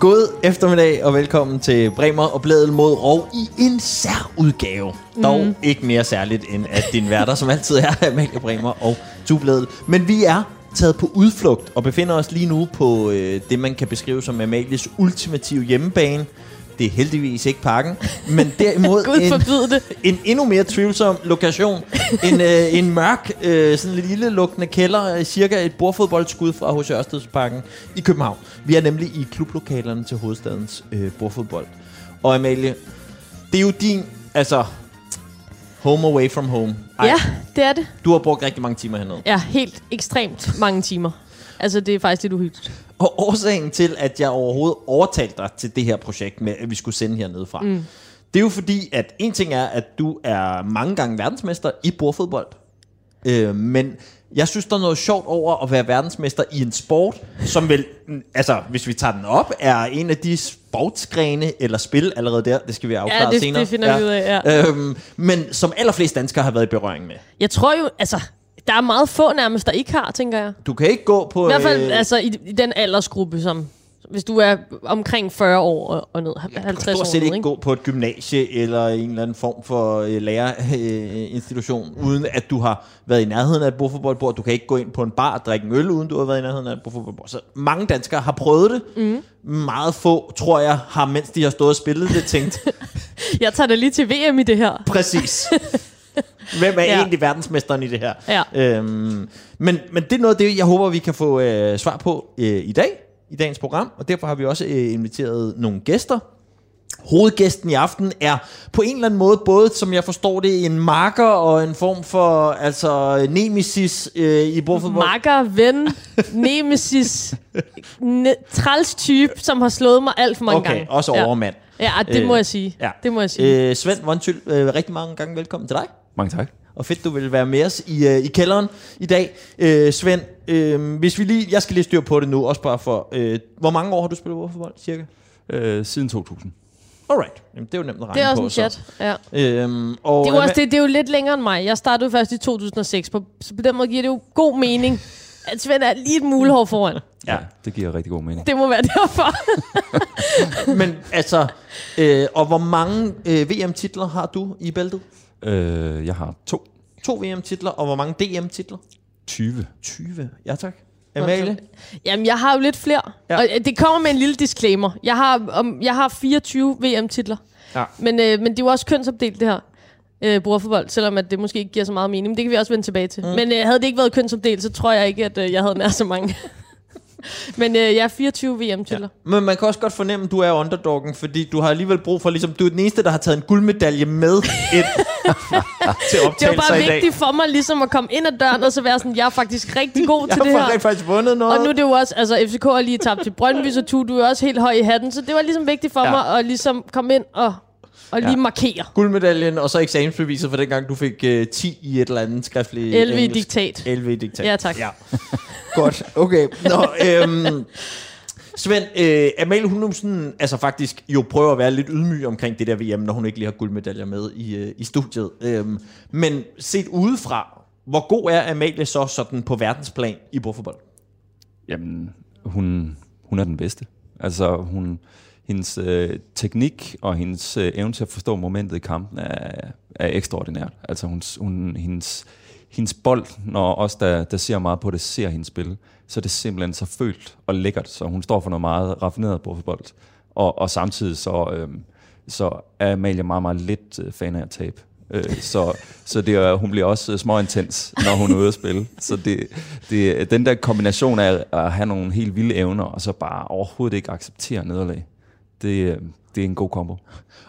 God eftermiddag og velkommen til Bremer og Blædel mod Rov i en særudgave. Mm. Dog ikke mere særligt end at din værter som altid er Amalie Bremer og Tublædel. Men vi er taget på udflugt og befinder os lige nu på øh, det, man kan beskrive som Amalies ultimative hjemmebane. Det er heldigvis ikke parken, men derimod Gud forbyde det. en endnu mere tvivlsom lokation. En, øh, en mørk, øh, sådan lille lukkende kælder, øh, cirka et bordfodboldskud fra H.C. Ørstedsparken i København. Vi er nemlig i klublokalerne til hovedstadens øh, bordfodbold. Og Amalie, det er jo din, altså, home away from home. Ja, det er det. Du har brugt rigtig mange timer hernede. Ja, helt ekstremt mange timer. Altså, det er faktisk lidt uhyggeligt. Og årsagen til, at jeg overhovedet overtalte dig til det her projekt med, at vi skulle sende hernede fra, mm. det er jo fordi, at en ting er, at du er mange gange verdensmester i bordfodbold. Øh, men jeg synes, der er noget sjovt over at være verdensmester i en sport, som vel, altså hvis vi tager den op, er en af de sportsgrene eller spil allerede der. Det skal vi afklare Ja, det- senere. det finder vi ud af, ja. Øhm, men som allerflest danskere har været i berøring med. Jeg tror jo, altså, der er meget få nærmest, der ikke har, tænker jeg. Du kan ikke gå på... I hvert fald øh, altså, i, i den aldersgruppe, som hvis du er omkring 40 år og, ned, Du kan 50 år stort set ned, ikke gå på et gymnasie eller en eller anden form for øh, lærerinstitution, uden at du har været i nærheden af et bordfodboldbord. Du kan ikke gå ind på en bar og drikke en øl, uden du har været i nærheden af et bordfodboldbord. Så mange danskere har prøvet det. Mm. Meget få, tror jeg, har, mens de har stået og spillet det, tænkt, Jeg tager da lige til VM i det her. præcis. Hvem er ja. Ja. egentlig verdensmesteren i det her? Ja. Øhm, men, men det er noget af det, jeg håber, vi kan få øh, svar på øh, i dag, i dagens program. Og derfor har vi også øh, inviteret nogle gæster. Hovedgæsten i aften er på en eller anden måde både, som jeg forstår det, en marker og en form for altså nemesis øh, i bordfodbold. Makker, ven, nemesis, ne- træls type, som har slået mig alt for mange Okay, gange. også ja. overmand. Ja, det må Øh, jeg sige. Ja. Det må jeg sige. Øh, Svend Vontyl, øh, rigtig mange gange velkommen til dig. Mange tak. Og fedt, du vil være med os i, øh, i kælderen i dag. Øh, Svend, øh, hvis vi lige, jeg skal lige styr på det nu, også bare for, øh, hvor mange år har du spillet bordfodbold, cirka? Øh, siden 2000. Alright, Jamen, det er jo nemt at regne Det er også på. en chat. Ja. Så. Øhm, og Det er, jo også, det, det er jo lidt længere end mig. Jeg startede først i 2006, på, så på den måde giver det jo god mening, at Svend er lige et mulehår foran. Ja. Det giver rigtig god mening. Det må være derfor. Men altså, øh, og hvor mange øh, VM-titler har du i bæltet? Øh, jeg har to. To VM-titler, og hvor mange DM-titler? 20. 20. Ja tak. Amalie? Jamen, jeg har jo lidt flere. Ja. Og øh, det kommer med en lille disclaimer. Jeg har, om, jeg har 24 VM-titler. Ja. Men, øh, men det er jo også kønsopdelt, det her. Øh, bordfodbold, selvom at det måske ikke giver så meget mening. Men det kan vi også vende tilbage til. Mm. Men øh, havde det ikke været kønsopdelt, så tror jeg ikke, at øh, jeg havde nær så mange. men øh, jeg har 24 VM-titler. Men man kan også godt fornemme, at du er underdoggen, fordi du har alligevel brug for, ligesom, du er den eneste, der har taget en guldmedalje med ind til Det var bare i dag. vigtigt for mig ligesom at komme ind ad døren og så være sådan, jeg er faktisk rigtig god Jeg til det har her. rent faktisk vundet noget. Og nu er det jo også, altså FCK har lige tabt til Brøndby, så du er også helt høj i hatten. Så det var ligesom vigtigt for Ja. ja. mig at ligesom komme ind og, og lige Ja. markere. guldmedaljen, og så eksamensbeviset for den gang, du fik øh, 10 i et eller andet skriftligt 11 i engelsk. diktat. 11 i diktat. Ja, tak. Ja. Godt, okay. Nå, øhm, Svend, øh, Amalie, hun er sådan, altså faktisk jo prøver at være lidt ydmyg omkring det der VM, når hun ikke lige har guldmedaljer med i, øh, i studiet. Øhm, men set udefra, hvor god er Amalie så sådan på verdensplan i bordfodbold? Jamen, hun, hun er den bedste. Altså, hun, hendes øh, teknik og hendes øh, evne til at forstå momentet i kampen er, er ekstraordinært. Altså, hun, hun, hendes, hendes bold, når os, der, der ser meget på det, ser hendes spil, så er det simpelthen så følt og lækkert. Så hun står for noget meget raffineret bold. Og, og samtidig så, øh, så er Amalie meget, meget lidt øh, fan af at tabe. Øh, så så det er, hun bliver også øh, småintens, når hun er ude at spille. Så det, det, den der kombination af at have nogle helt vilde evner, og så bare overhovedet ikke acceptere nederlag, det, øh, det er en god kombo.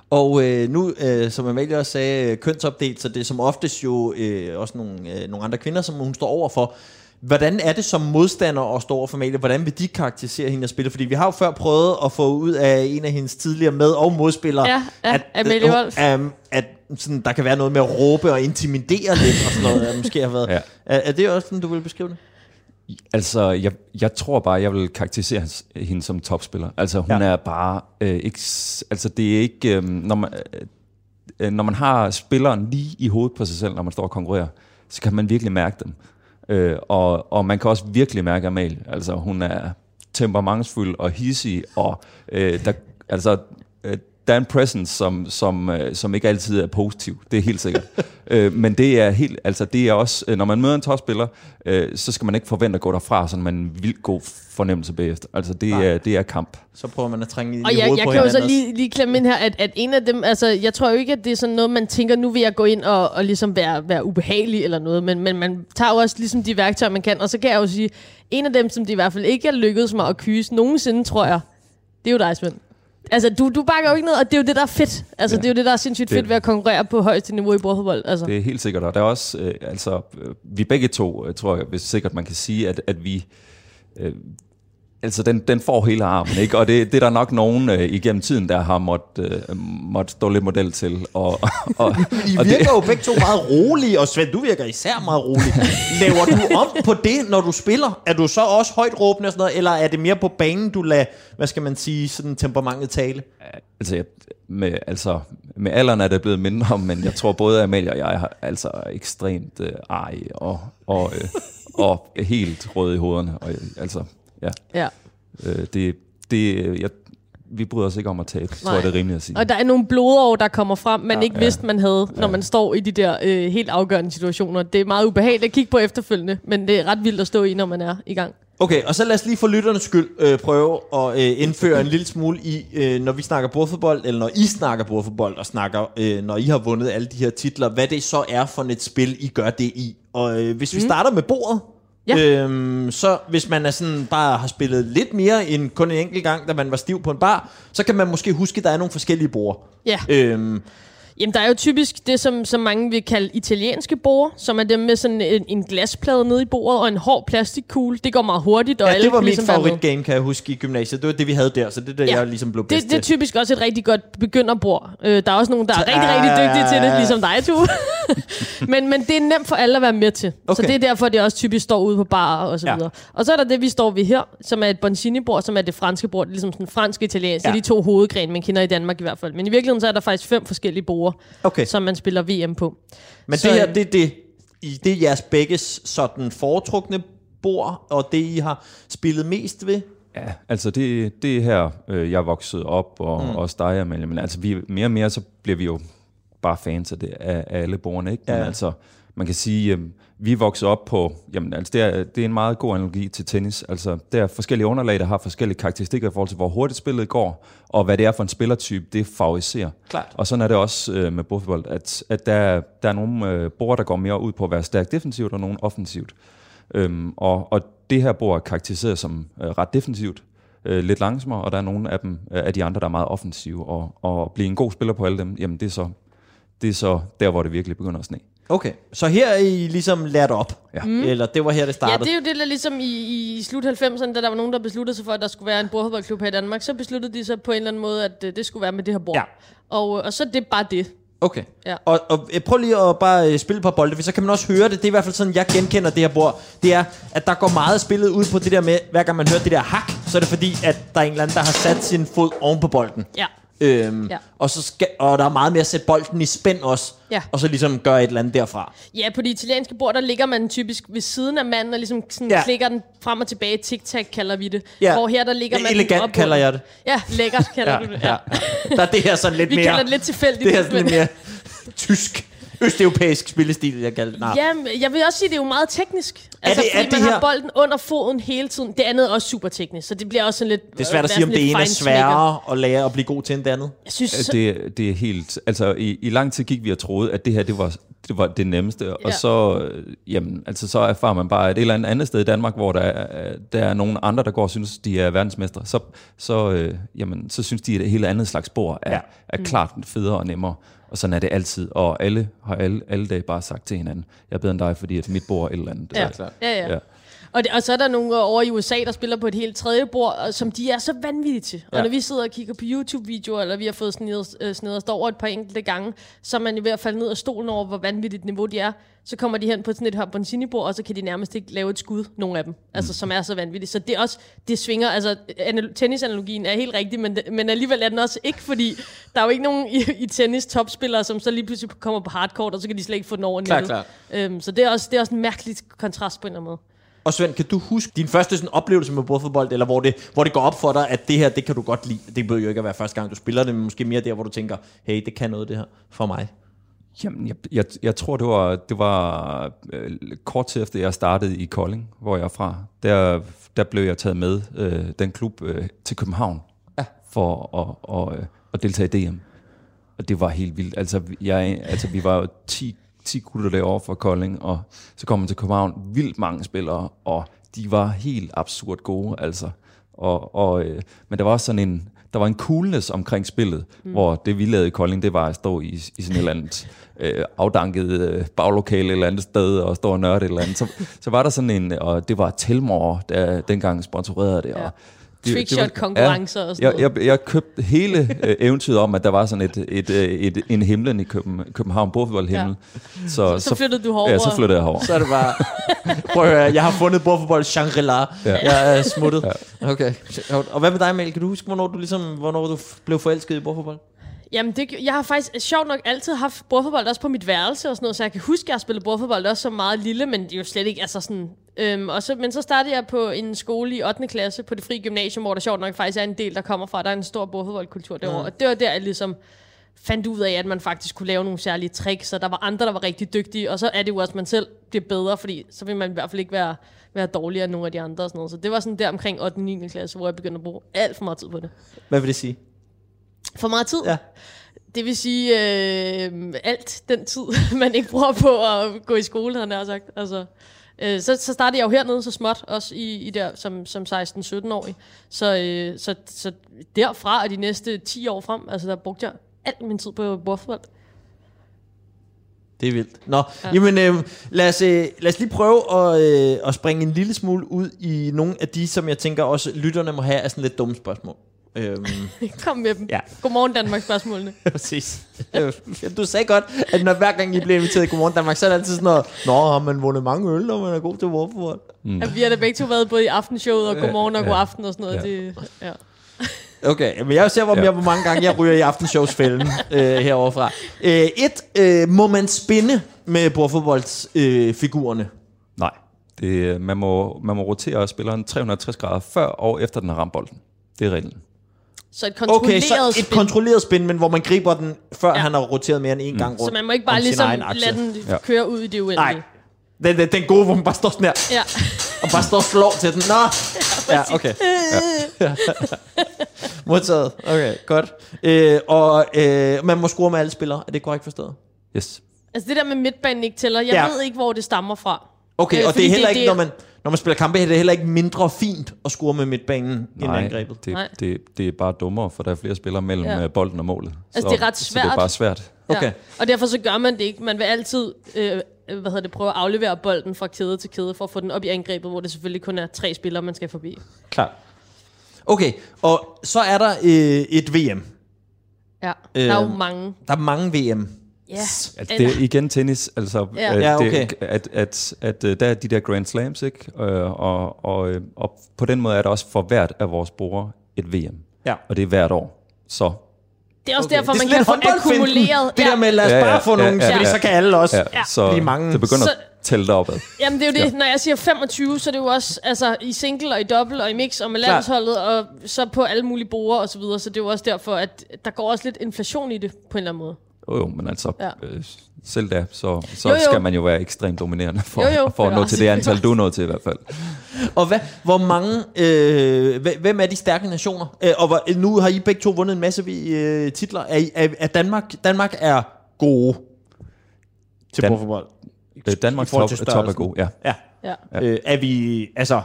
Og øh, nu, øh, som Amalie også sagde, øh, kønsopdelt, så det er som oftest jo øh, også nogle, øh, nogle andre kvinder, som hun står over for. Hvordan er det som modstander at stå over for Amalie? Hvordan vil de karakterisere hende at spille? Fordi vi har jo før prøvet at få ud af en af hendes tidligere med- og modspillere, Ja, ja, Amalie hun- Wolf. um, at sådan, der kan være noget med at råbe og intimidere lidt og sådan noget, der måske har været. Ja. Er, er det også sådan, du vil beskrive det? Altså, jeg, jeg tror bare, jeg vil karakterisere hende som topspiller. Altså, hun Ja. er bare øh, ikke... Altså, det er ikke... Øh, når, man, øh, når man har spilleren lige i hovedet på sig selv, når man står og konkurrerer, så kan man virkelig mærke dem. Øh, og, og man kan også virkelig mærke Amalie. Altså, hun er temperamentsfuld og hissig, og øh, der, altså, øh, der er en presence, som, som, øh, som ikke altid er positiv. Det er helt sikkert. øh, men det er helt, altså det er også, øh, når man møder en topspiller, øh, så skal man ikke forvente at gå derfra sådan med en vild god fornemmelse bagefter. Altså det, er, det er kamp. Så prøver man at trænge i, Og i jeg, hovedet jeg på kan jo så lige, lige klemme ind her, at, at en af dem, altså jeg tror jo ikke, at det er sådan noget, man tænker, nu vil jeg gå ind og, og ligesom være, være ubehagelig eller noget, men, men man tager jo også ligesom de værktøjer, man kan, og så kan jeg jo sige, en af dem, som det i hvert fald ikke er lykkedes mig at kyse nogensinde, tror jeg, det er jo dig, Svend. Altså, du, du bakker jo ikke ned, og det er jo det, der er fedt. Altså, Ja. det er jo det, der er sindssygt Det- fedt ved at konkurrere på højeste niveau i bordfodbold. Altså. Det er helt sikkert, og der er også, øh, altså, øh, vi begge to, øh, tror jeg, hvis sikkert man kan sige, at, at vi, øh, altså den, den får hele armen, ikke? Og det, det er der nok nogen øh, igennem tiden, der har måttet øh, måtte stå lidt model til. Og, og, I og virker jo begge to meget rolige, og Svend, du virker især meget rolig. Laver du om på det, når du spiller? Er du så også højt råbende og sådan noget, eller er det mere på banen, du lader, hvad skal man sige, sådan temperamentet tale? altså, jeg, med, altså, med alderen er det blevet mindre, men jeg tror både Amalie og jeg har altså ekstremt øh, ej og, og, øh, og helt røde i hovederne. Og, altså, ja, Ja. øh, det, det, jeg, vi bryder os ikke om at tabe, tror Nej. jeg, det er rimeligt at sige. Og der er nogle blodår, der kommer frem, man ja, ikke ja. vidste, man havde, når man står i de der øh, helt afgørende situationer. Det er meget ubehageligt at kigge på efterfølgende, men det er ret vildt at stå i, når man er i gang. Okay, og så lad os lige for lytternes skyld øh, prøve at øh, indføre en lille smule i, øh, når vi snakker bordfodbold, eller når I snakker bordfodbold, og snakker, øh, når I har vundet alle de her titler, hvad det så er for et spil, I gør det i. Og øh, hvis vi starter med bordet, Ja. Øhm, så hvis man er sådan bare har spillet lidt mere end kun en enkelt gang, da man var stiv på en bar, så kan man måske huske, at der er nogle forskellige bord. Ja. Øhm, Jamen, der er jo typisk det, som, som mange vil kalde italienske bord, som er dem med sådan en, en glasplade nede i bordet og en hård plastikkugle. Det går meget hurtigt, og ja, alle det var kan mit ligesom favoritgame, kan jeg huske i gymnasiet. Det var det, vi havde der, så det er det, Ja. jeg ligesom blev bedst Det, det er typisk også et rigtig godt begynderbord. Øh, der er også nogen, der er rigtig, rigtig dygtige til det, ligesom dig, Tue. men, men det er nemt for alle at være med til. Okay. Så det er derfor, det også typisk står ude på barer og så Ja. videre. Og så er der det, vi står ved her, som er et Boncini-bord, som er det franske bord. Det er ligesom sådan fransk-italiensk. Ja. Ja. Det er de to hovedgrene, man kender i Danmark i hvert fald. Men i virkeligheden så er der faktisk fem forskellige borde, Okay. som man spiller VM på. Men Så, det her, det er det, i, det er jeres begges sådan foretrukne bord, og det I har spillet mest ved. Ja, altså det, det er her, øh, jeg er vokset op, og mm. også dig, Amalie. Men altså vi, mere og mere, så bliver vi jo bare fans af, det, af, af alle bordene, ikke? Men Ja. altså, man kan sige, øh, vi er vokset op på, jamen altså det er, det er en meget god analogi til tennis. Altså der er forskellige underlag, der har forskellige karakteristikker i forhold til, hvor hurtigt spillet går, og hvad det er for en spillertype, det favoriserer. Klart. Og sådan er det også øh, med bordfodbold, at, at der, der er nogle øh, bord, der går mere ud på at være stærkt defensivt, og nogle offensivt. Øhm, og, og det her bord er karakteriseret som øh, ret defensivt, øh, lidt langsommere, og der er nogle af dem, øh, af de andre, der er meget offensive, og, og blive en god spiller på alle dem, jamen det er så, det er så der, hvor det virkelig begynder at sne. Okay, så her er I ligesom lært op. Ja. Mm. Eller det var her, det Ja, startede. det er jo det, der ligesom i, i slut 90'erne, da der var nogen, der besluttede sig for, at der skulle være en bordfodboldklub her i Danmark, så besluttede de sig på en eller anden måde, at øh, det skulle være med det her bord. Ja. Og, øh, og så er det bare det. Okay. Ja. Og, og øh, prøv lige at bare spille på bolde, for så kan man også høre det. Det er i hvert fald sådan, jeg genkender det her bord. Det er, at der går meget spillet ud på det der med, hver gang man hører det der hak, så er det fordi, at der er en eller anden, der har sat sin fod oven på bolden. Ja. Øhm, Ja. og, så skal, og der er meget mere at sætte bolden i spænd også. Ja. Og så ligesom gøre et eller andet derfra. Ja, på de italienske bord, der ligger man typisk ved siden af manden, og ligesom sådan Ja. ja. klikker den frem og tilbage. Tic-tac kalder vi det. Ja. Hvor her, der ligger man Elegant op kalder jeg det. Ja, lækkert kalder du det. Ja. Der er det her sådan lidt Vi mere... kalder det lidt tilfældigt. Det her sådan lidt mere tysk, østeuropæisk spillestil, jeg kalder det. Nej. Ja, men jeg vil også sige, at det er jo meget teknisk. Altså, det- er fordi det man her- har bolden under foden hele tiden. Det andet er også super teknisk, så det bliver også sådan lidt... Det er svært at sige, om det ene er sværere at lære at blive god til end det andet. Jeg synes, så, Det, det er helt, altså i, i lang tid gik vi og troede, at det her, det var det, var det nemmeste, ja. og så, øh, jamen, altså, så erfarer man bare, at et eller andet andet sted i Danmark, hvor der er, der er nogle andre, der går og synes, de er verdensmestre, så, så, øh, jamen, så synes de, at et helt andet slags spor er, ja. er klart federe og nemmere. Og sådan er det altid. Og alle har alle, alle dage bare sagt til hinanden, jeg er bedre end dig, fordi at mit bord er et eller andet. ja. Så- Ja, ja. Ja. Og, det, og så er der nogle over i USA, der spiller på et helt tredje bord, og som de er så vanvittige til. Og Ja. når vi sidder og kigger på YouTube-videoer, eller vi har fået snedet, øh, os over et par enkelte gange, så er man i hvert fald ned af stolen over, hvor vanvittigt niveau de er. Så kommer de hen på sådan et her Boncini-bord, og så kan de nærmest ikke lave et skud, nogle af dem, altså som er så vanvittigt. Så det er også, det svinger, altså anal- tennisanalogien er helt rigtig, men, men alligevel er den også ikke, fordi der er jo ikke nogen i, i tennis topspillere, som så lige pludselig kommer på hardcourt, og så kan de slet ikke få den over nettet. klart. Øhm, så det er, også, det er også en mærkelig kontrast på en eller anden måde. Og Svend, kan du huske din første sådan, oplevelse med bordfodbold, eller hvor det, hvor det går op for dig, at det her, det kan du godt lide? Det behøver jo ikke at være første gang, du spiller det, men måske mere der, hvor du tænker, hey, det kan noget det her for mig. Jamen, jeg, jeg, jeg tror, det var, det var øh, kort tid efter, jeg startede i Kolding, hvor jeg er fra. Der, der blev jeg taget med øh, den klub øh, til København Ja. for at, og, øh, at deltage i DM. Og det var helt vildt. Altså, jeg, altså vi var jo 10, 10 gutter derovre fra Kolding, og så kom man til København. Vildt mange spillere, og de var helt absurd gode. Altså. Og, og, øh, men der var sådan en, der var en coolness omkring spillet, mm. hvor det vi lavede i Kolding, det var at stå i, i sådan et eller andet øh, afdanket øh, baglokale et eller andet sted og stå og nørde et eller andet. Så, så var der sådan en, og det var Telmore, der dengang sponsorerede det. Ja. Og det- Trickshot-konkurrencer og sådan jeg, jeg, jeg købte hele øh, eventyret om, at der var sådan et, et, øh, et, en himlen i København, København bordfodboldhimmel. Ja. Så, Så flyttede du herover. Ja, så flyttede jeg herover. Så er det bare, prøv at høre, jeg har fundet bordfodbold Shangri-La. Ja. Jeg er smuttet. Ja. Okay. Og hvad med dig, Mel? Kan du huske, hvornår du, ligesom, hvornår du blev forelsket i bordfodbold? Jamen, det, jeg har faktisk sjovt nok altid haft bordfodbold også på mit værelse og sådan noget, så jeg kan huske, at jeg har spillet bordfodbold også som meget lille, men det er jo slet ikke, altså sådan... Øhm, og så, men så startede jeg på en skole i 8. klasse på det frie gymnasium, hvor der sjovt nok faktisk er en del, der kommer fra. Der er en stor bordfodboldkultur derovre. Og det var der, jeg ligesom fandt ud af, at man faktisk kunne lave nogle særlige tricks, og der var andre, der var rigtig dygtige, og så er det jo også, at man selv bliver bedre, fordi så vil man i hvert fald ikke være, være dårligere end nogle af de andre og sådan noget. Så det var sådan der omkring 8. og 9. klasse, hvor jeg begyndte at bruge alt for meget tid på det. Hvad vil det sige? For meget tid? Ja. Det vil sige øh, alt den tid, man ikke bruger på at gå i skole, havde jeg sagt. Altså, øh, så, så startede jeg jo hernede så småt, også i, i der som, som 16-17-årig. Så, øh, så, så derfra og de næste 10 år frem, altså der brugte jeg al min tid på bordfodbold. Det er vildt. Nå, ja. jamen øh, lad, os, øh, lad os lige prøve at, øh, at springe en lille smule ud i nogle af de, som jeg tænker også lytterne må have, er sådan lidt dumme spørgsmål. Øhm, Kom med dem. Ja. Godmorgen Danmark spørgsmålene. præcis. Øh, Du sagde godt, at når hver gang I bliver inviteret i Godmorgen Danmark, så er det altid sådan noget, Nå, har man vundet mange øl, når man er god til bordfodbold? Mm. At vi har da begge to været både i aftenshowet og godmorgen og Ja. god aften og sådan noget. Ja. Det, ja. Okay, men jeg ser, hvor, Ja. mere, hvor mange gange jeg ryger i aftenshowsfælden øh, heroverfra. Øh, et, øh, må man spinde med bordfodboldsfigurerne? Øh, figurerne? Nej, det, man, må, man må rotere spilleren 360 grader før og efter den har ramt bolden. Det er reglen. Så et kontrolleret Okay, så et spil. kontrolleret spin, men hvor man griber den, før ja. Ja. han har roteret mere end en gang rundt Så man må ikke bare ligesom lade den Ja. køre ud i det uendelige. Nej, den, den, den gode, hvor man bare står sådan her, Ja. og bare står og slår til den. Nå, ja, okay. Ja. Modtaget. Okay, godt. Øh, og øh, man må score med alle spillere. Er det korrekt forstået? Yes. Altså det der med midtbanen ikke tæller, jeg Ja. ja. ved ikke, hvor det stammer fra. Okay, Øh, og det er heller det- ikke, det- når man, når man spiller kampe, er det heller ikke mindre fint at score med midtbanen end Nej, angrebet. det, Nej. det, det er bare dummere, for der er flere spillere mellem Ja. ja. bolden og målet. Altså, så, det er ret Så det er svært. bare svært. Okay. Ja. Og derfor så gør man det ikke. Man vil altid øh, hvad hedder det, prøve at aflevere bolden fra kæde til kæde, for at få den op i angrebet, hvor det selvfølgelig kun er tre spillere, man skal forbi. Klart. Okay, og så er der øh, et VM. Ja, der er jo mange. Der er mange VM. Ja, Altså, det er igen tennis, altså, Ja. øh, Ja, okay. det, at, at, at øh, der er de der Grand Slams, ikke? Øh, og, og, og på den måde er der også for hvert af vores brugere et VM. Ja. Og det er hvert år. Så det er også Okay. derfor, er man kan få akkumuleret... Det der med, lad os Ja, ja, bare få ja, nogle, ja, fordi ja. så kan alle også ja, ja. så blive mange. det begynder Så- at tælle deropad. Jamen det er jo det, Ja. når jeg siger 25, så er det jo også altså, i single og i dobbelt og i mix og med landsholdet og så på alle mulige borer og så videre. Så det er jo også derfor, at der går også lidt inflation i det på en eller anden måde. Jo, jo, men altså, Ja. øh, selv da, så, så Jo, jo. skal man jo være ekstremt dominerende for, Jo, jo, for at nå til det antal, du nået til i hvert fald. Og hvad, hvor mange, øh, hve- hvem er de stærke nationer? Øh, og hvor, nu har I begge to vundet en masse øh, titler. Er, er, er Danmark, Danmark er gode til Dan- bordfodbold? Øh, Danmarks top, til top er god, ja. Ja. Ja. Ja. Øh, er vi, altså,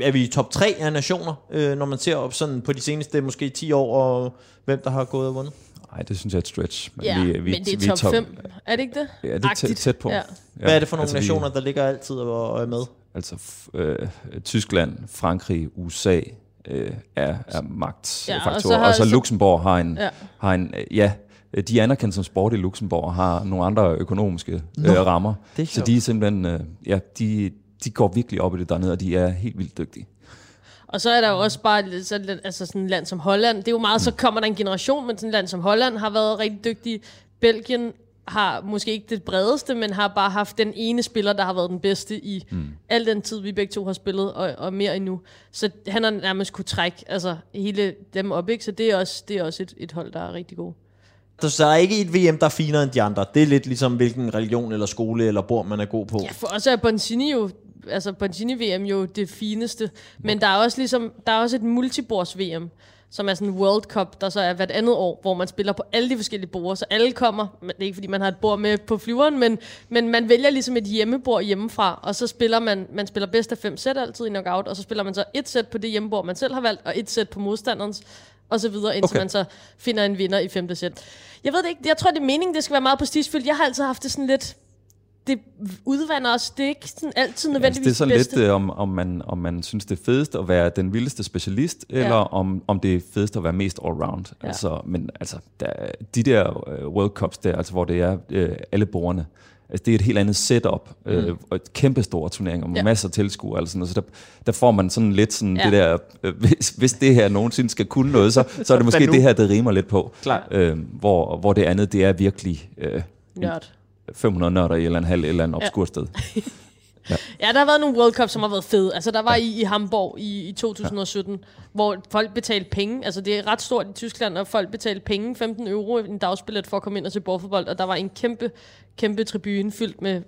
er vi i top 3 af nationer, øh, når man ser op sådan på de seneste måske 10 år, og hvem der har gået og vundet? Nej, det synes jeg er et stretch. Men, Ja, vi, men vi, det er vi top 5. Er det ikke det? Ja, det er tæt, på. Ja. Ja. Hvad er det for nogle altså, nationer, der ligger altid og er med? Altså øh, Tyskland, Frankrig, USA øh, er, er magtfaktorer. Ja, Ja, og så har- og så Luxembourg har en, Ja. har en øh, ja, øh, de er anerkendt som sport i Luxembourg og har nogle andre økonomiske øh, rammer. det er så de er simpelthen, øh, ja, de, de går virkelig op i det dernede, og de er helt vildt dygtige. Og så er der jo også bare sådan, altså sådan et land som Holland. Det er jo meget, så kommer der en generation, men sådan et land som Holland har været rigtig dygtige. Belgien har måske ikke det bredeste, men har bare haft den ene spiller, der har været den bedste i mm. al den tid, vi begge to har spillet, og, og mere endnu. Så han har nærmest kunne trække altså, hele dem op, ikke? så det er også, det er også et, et hold, der er rigtig god. Så der er ikke et VM, der er finere end de andre. Det er lidt ligesom, hvilken religion eller skole eller bor man er god på. Ja, for os er Boncini jo altså Boncini VM jo det fineste, men der er også ligesom der er også et multibords VM, som er sådan en World Cup, der så er hvert andet år, hvor man spiller på alle de forskellige borde, så alle kommer, men det er ikke fordi man har et bord med på flyveren, men, men man vælger ligesom et hjemmebord hjemmefra, og så spiller man, man spiller bedst af fem sæt altid i knockout, og så spiller man så et sæt på det hjemmebord, man selv har valgt, og et sæt på modstanderens, og så videre, indtil okay. man så finder en vinder i femte sæt. Jeg ved det ikke, jeg tror det er meningen, det skal være meget prestigefyldt. Jeg har altid haft det sådan lidt, det udvander os. Det er ikke sådan altid nødvendigvis ja, altså, det er sådan bedste. lidt, øh, om, om, man, om man synes, det er fedest at være den vildeste specialist, ja. eller om, om det er fedest at være mest allround. Ja. Altså, men altså, der, de der uh, World Cups der, altså, hvor det er uh, alle borgerne, altså, det er et helt andet setup, mm. øh, og et kæmpe store turneringer med ja. masser af tilskuere, altså, så der, der får man sådan lidt sådan ja. det der, øh, hvis, hvis det her nogensinde skal kunne noget, så, så er det måske det her, der rimer lidt på. Klar. Øh, hvor, hvor det andet, det er virkelig... Øh, Nørd. 500 nørder i et eller andet halv, et eller andet obskur ja. sted. Ja. ja, der har været nogle World Cup, som har været fede. Altså, der var ja. i, i Hamburg i, i 2017, ja. hvor folk betalte penge. Altså, det er ret stort i Tyskland, og folk betalte penge, 15 euro en dagsbillet for at komme ind og se bordfodbold. Og der var en kæmpe, kæmpe tribune fyldt med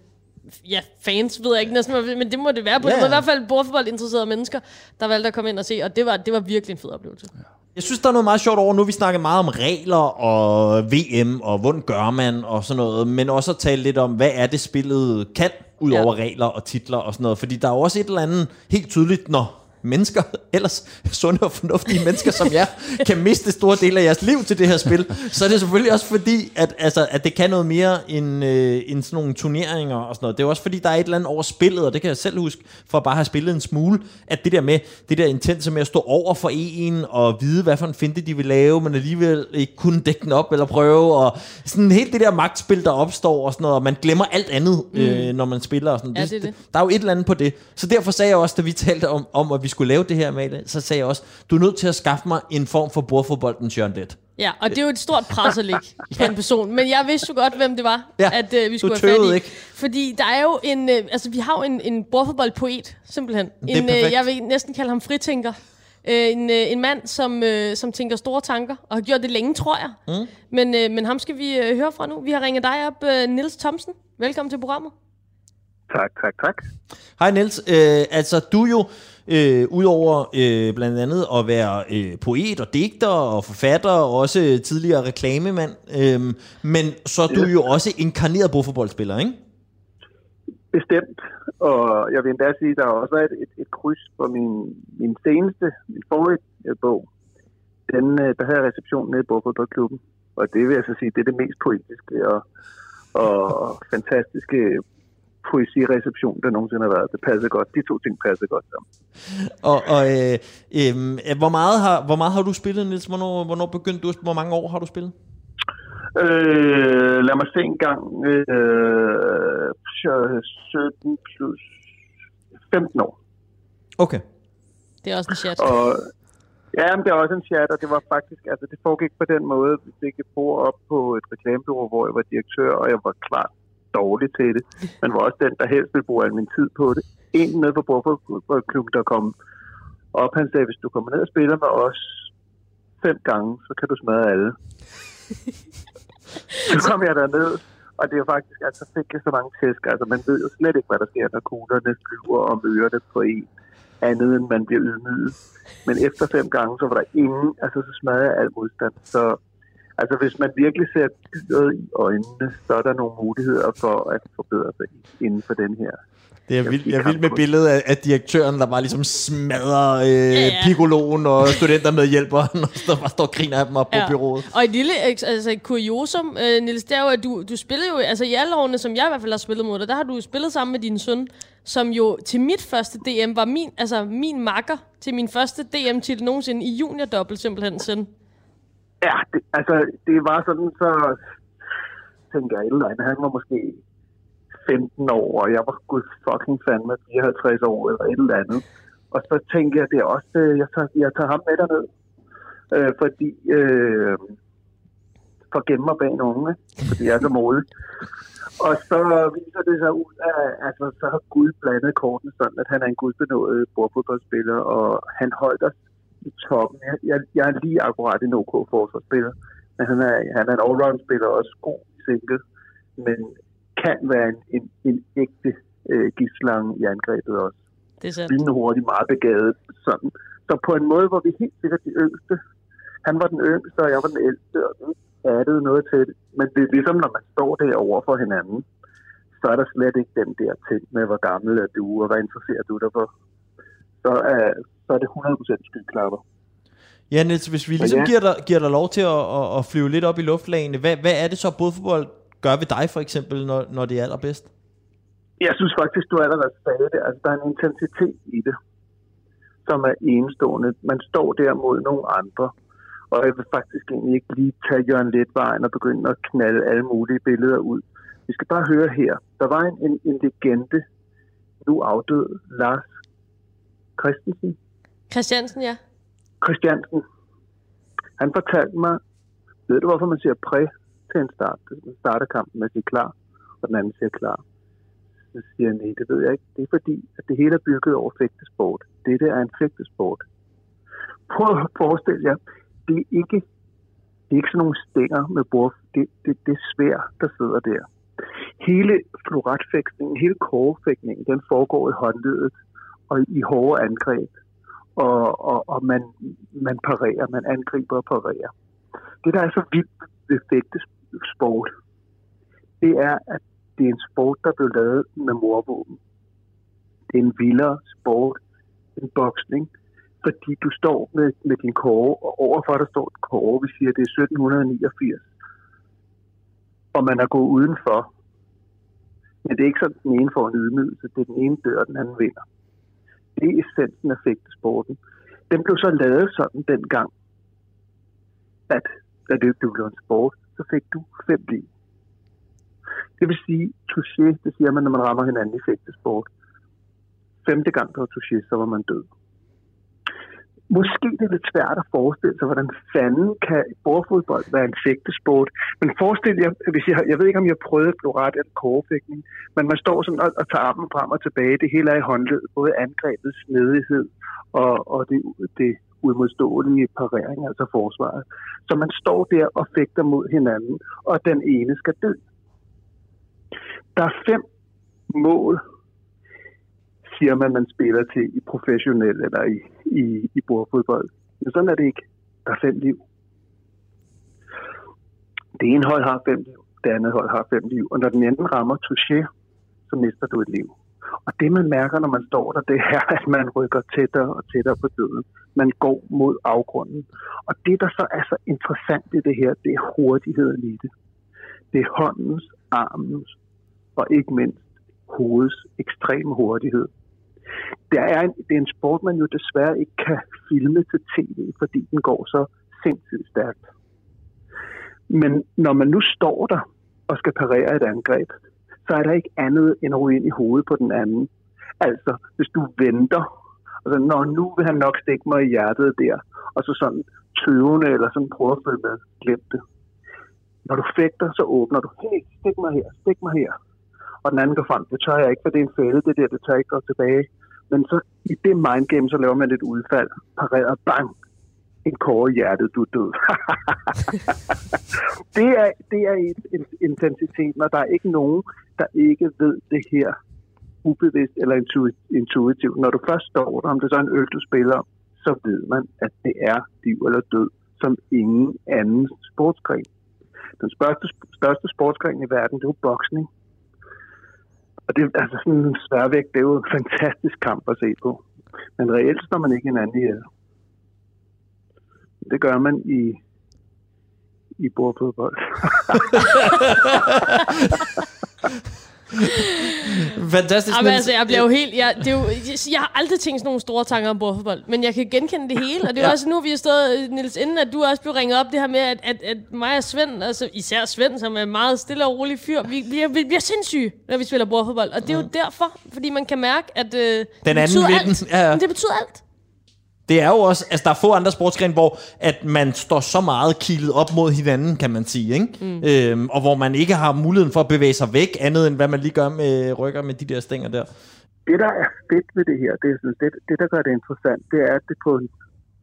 ja, fans, ved jeg ikke næsten, men det må det være på. Ja. Det var i hvert fald bordfodbold interesserede mennesker, der valgte at komme ind og se, og det var, det var virkelig en fed oplevelse. Ja. Jeg synes, der er noget meget sjovt over, nu vi snakket meget om regler og VM, og hvordan gør man og sådan noget, men også at tale lidt om, hvad er det spillet kan, ud over ja. regler og titler og sådan noget, fordi der er også et eller andet helt tydeligt, når mennesker, ellers sunde og fornuftige mennesker som jer, kan miste store dele af jeres liv til det her spil, så er det selvfølgelig også fordi, at, altså, at det kan noget mere end, øh, end sådan nogle turneringer og sådan noget. Det er også fordi, der er et eller andet over spillet, og det kan jeg selv huske, for at bare have spillet en smule, at det der med, det der intense med at stå over for en, og vide, hvad for en finte de vil lave, men alligevel ikke kunne dække den op eller prøve, og sådan helt det der magtspil, der opstår og sådan noget, og man glemmer alt andet, mm. øh, når man spiller og sådan. Ja, det, det. Der er jo et eller andet på det. Så derfor sagde jeg også, da vi talte om, om at vi skulle lave det her, med så sagde jeg også, du er nødt til at skaffe mig en form for bordfodboldens Jørgen Let. Ja, og det er jo et stort pres at ligge på en person. Men jeg vidste jo godt, hvem det var, ja, at uh, vi skulle have fat i. Ikke. Fordi der er jo en, uh, altså vi har jo en, en bordfodboldpoet, simpelthen. En, uh, jeg vil næsten kalde ham fritænker. Uh, en, uh, en mand, som, uh, som tænker store tanker, og har gjort det længe, tror jeg. Mm. Men, men ham skal vi høre fra nu. Vi har ringet dig op, Nils Thomsen. Velkommen til programmet. Tak, tak, tak. Hej Niels. Uh, altså, du er jo øh, udover øh, blandt andet at være øh, poet og digter og forfatter, og også tidligere reklamemand. Øh, men så er du jo også inkarneret bordfodboldspiller, ikke? Bestemt, og jeg vil endda sige, at der er også et, et, et kryds på min, min seneste, min forrige øh, bog. Den, øh, der havde reception nede i Bordfodboldklubben, og det vil jeg så sige, det er det mest poetiske og, og fantastiske poesireception, der nogensinde har været. Det passer godt. De to ting passer godt sammen. Og, og øh, øh, hvor, meget har, hvor meget har du spillet, Niels? Hvornår, hvornår begyndte du? Hvor mange år har du spillet? Øh, lad mig se en gang. Øh, 17 plus 15 år. Okay. Det er også en chat. Og, ja, men det er også en chat, og det var faktisk, altså det foregik på den måde, hvis jeg ikke bor op på et reklamebureau, hvor jeg var direktør, og jeg var klar dårlig til det, men var også den, der helst ville bruge al min tid på det. En nede på bordfodboldklubben, der kom op, han sagde, hvis du kommer ned og spiller med os fem gange, så kan du smadre alle. så kom jeg derned, og det er faktisk, altså fik jeg så mange tæsk, altså man ved jo slet ikke, hvad der sker, når kuglerne flyver om ørerne på en, andet end man bliver ydmyget. Men efter fem gange, så var der ingen, altså så smadrede jeg al modstand. Så Altså hvis man virkelig ser dyret i øjnene, så er der nogle muligheder for at forbedre sig inden for den her. Det er vildt, jeg er vild med billedet af, af direktøren, der bare ligesom smadrer øh, ja, ja. og studenter med hjælperen, og der bare står og griner af dem op ja. på byrådet. Og et lille altså, et kuriosum, øh, Niels, det er jo, at du, du spillede jo, altså i alle årene, som jeg i hvert fald har spillet mod dig, der har du spillet sammen med din søn, som jo til mit første DM var min, altså min makker til min første DM-titel nogensinde i junior simpelthen søn. Ja, det, altså, det var sådan, så tænker jeg, eller. Han var måske 15 år, og jeg var gud fucking fandme 54 år, eller et eller andet. Og så tænker jeg, det er også, øh, jeg tager, jeg tager ham med derned. Øh, fordi øh, for at gemme mig bag en unge, fordi jeg er så modig. Og så viser det sig ud af, altså så har Gud blandet kortene sådan, at han er en gudbenået bordfodboldspiller, og han holdt os i toppen. Jeg, jeg, jeg er lige akkurat en OK forsvarsspiller, men han er, han er en allround-spiller, også god i single, men kan være en, en, en ægte øh, gidslange i angrebet også. Det er sandt. Lynende hurtigt, meget begavet. Sådan. Så på en måde var vi helt sikkert de yngste. Han var den yngste, og jeg var den ældste, og vi addede noget til det. Men det er ligesom, når man står derovre for hinanden, så er der slet ikke den der ting med, hvor gammel er du, og hvad interesserer du dig for. Så, er, så er det 100% skyklapper. Ja, Niels, hvis vi ligesom ja. giver, dig, giver dig lov til at, at, at flyve lidt op i luftlagene, hvad, hvad er det så, bådfodbold gør ved dig for eksempel, når, når det er allerbedst? Jeg synes faktisk, du allerede sagde det. Altså, der er en intensitet i det, som er enestående. Man står der mod nogle andre, og jeg vil faktisk egentlig ikke lige tage Jørgen Letvejen og begynde at knalde alle mulige billeder ud. Vi skal bare høre her. Der var en, en, en legende, nu afdød, Lars Christensen, Christiansen, ja. Christiansen. Han fortalte mig, ved du hvorfor man siger præ til en start? Man starter kampen med at sige klar, og den anden siger klar. Så siger han, nej, det ved jeg ikke. Det er fordi, at det hele er bygget over fægtesport. Dette er en fægtesport. Prøv at forestille jer, det er ikke, det er ikke sådan nogle stænger med bord. Det, det, det er svær, der sidder der. Hele floretfægtningen, hele kårefægtningen, den foregår i håndledet og i hårde angreb. Og, og, og man, man parerer, man angriber og parerer. Det, der er så vildt ved fægtesport, det er, at det er en sport, der blev lavet med morvåben. Det er en vildere sport end boksning, fordi du står med, med din kåre, og overfor der står et kåre, vi siger, det er 1789. Og man er gået udenfor. Men det er ikke sådan, at den ene får en ydmygelse, det er den ene dør, den anden vinder. Det er essensen af fægtesporten. Den blev så lavet sådan dengang, at da det blev en sport, så fik du fem liv. Det vil sige, touché, det siger man, når man rammer hinanden i fægtesport. Femte gang, der var touché, så var man død. Måske det er lidt svært at forestille sig, hvordan fanden kan bordfodbold være en fægtesport. Men forestil jer, hvis jeg, jeg ved ikke, om jeg prøvede ret eller kårefægtning, men man står sådan og, og tager armen frem og tilbage. Det hele er i håndled, både angrebets snedighed og, og det, det udmodståelige parering, altså forsvaret. Så man står der og fægter mod hinanden, og den ene skal dø. Der er fem mål, firma, man spiller til i professionel eller i, i, i bordfodbold. Men sådan er det ikke. Der er fem liv. Det ene hold har fem liv, det andet hold har fem liv. Og når den anden rammer touché, så mister du et liv. Og det man mærker, når man står der, det er, at man rykker tættere og tættere på døden. Man går mod afgrunden. Og det, der så er så interessant i det her, det er hurtigheden i det. Det er håndens, armens og ikke mindst hovedets ekstreme hurtighed. Det er, en, det er en sport, man jo desværre ikke kan filme til tv, fordi den går så sindssygt stærkt. Men når man nu står der og skal parere et angreb, så er der ikke andet end at ryge ind i hovedet på den anden. Altså, hvis du venter, altså, når nu vil han nok stikke mig i hjertet der, og så sådan tøvende eller sådan prøver at følge med, glem det. Når du fægter, så åbner du, hey, stik mig her, stik mig her. Og den anden går frem, det tør jeg ikke, for det er en fælde, det der, det tør jeg ikke gå tilbage. Men så i det mindgame, så laver man et udfald, pareret, bang, en kåre i hjertet, du er død. det er, det er et, en intensitet, når der er ikke nogen, der ikke ved det her ubevidst eller intuitivt. Når du først står der, om det er en øl, du spiller, så ved man, at det er liv eller død, som ingen anden sportsgren. Den største, største sportsgren i verden, det er jo boksning. Og det er altså sådan en sværvægt, det er jo en fantastisk kamp at se på. Men reelt står man ikke hinanden ihjel. Det gør man i, i bordfodbold. Fantastisk. Jamen, men- altså, jeg bliver jo helt... Jeg, det er jo, jeg har aldrig tænkt sådan nogle store tanker om bordfodbold, men jeg kan genkende det hele. Og det er ja. Også nu, vi har stået, Niels, inden at du også blev ringet op, det her med, at, at, at mig og Svend, altså især Svend, som er en meget stille og rolig fyr, vi, vi, vi bliver sindssyge, når vi spiller bordfodbold. Og det er jo derfor, fordi man kan mærke, at øh, det anden betyder alt. den. Ja, ja. Men det betyder alt. Det er jo også, altså der er få andre sportsgrene, hvor at man står så meget kilet op mod hinanden, kan man sige, ikke? Mm. Øhm, og hvor man ikke har muligheden for at bevæge sig væk, andet end hvad man lige gør med rykker med de der stænger der. Det, der er fedt ved det her, det, er sådan, det, det der gør det interessant, det er, at det på en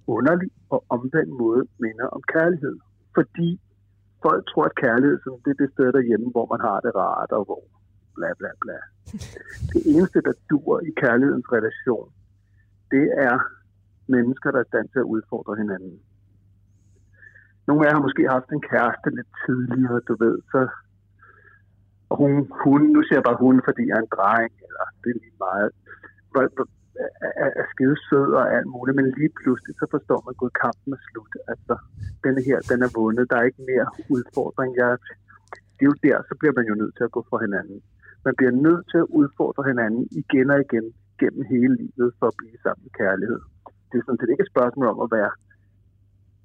underlig og omvendt måde minder om kærlighed. Fordi folk tror, at kærlighed sådan, det er det sted derhjemme, hvor man har det rart, og hvor bla bla bla. Det eneste, der dur i kærlighedens relation, det er mennesker, der er i stand til at udfordre hinanden. Nogle af jer har måske haft en kæreste lidt tidligere, du ved, så og hun, hun, nu siger jeg bare hun, fordi jeg er en dreng, eller det er lige meget, er, er skide sød og alt muligt, men lige pludselig så forstår man, at kampen er slut. Altså, denne her, den er vundet, der er ikke mere udfordring. Jeg, det er jo der, så bliver man jo nødt til at gå for hinanden. Man bliver nødt til at udfordre hinanden igen og igen gennem hele livet for at blive sammen i kærlighed. Det er sådan set ikke et spørgsmål om at være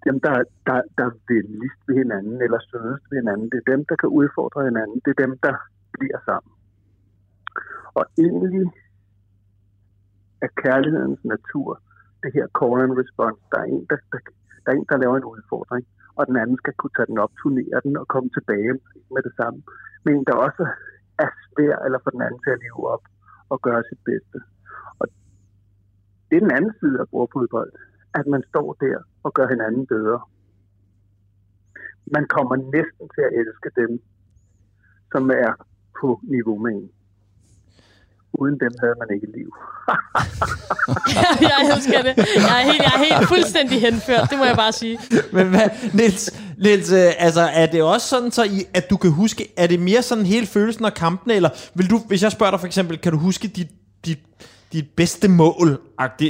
dem, der, der, der vil liste ved hinanden eller sødest ved hinanden. Det er dem, der kan udfordre hinanden. Det er dem, der bliver sammen. Og egentlig er kærlighedens natur det her call and response. Der er en, der, der, der, er en, der laver en udfordring, og den anden skal kunne tage den op, turnere den og komme tilbage med det samme. Men der også er svær eller for den anden til at leve op og gøre sit bedste. Det er den anden side af bordfodbold, at man står der og gør hinanden bedre. Man kommer næsten til at elske dem, som er på niveau med en. Uden dem havde man ikke liv. jeg elsker det. Jeg er, helt, jeg er helt fuldstændig henført, det må jeg bare sige. Men hvad, Niels, Niels øh, altså, er det også sådan, så I, at du kan huske, er det mere sådan hele følelsen af kampene, eller vil du, hvis jeg spørger dig for eksempel, kan du huske dit, dit, dit bedste mål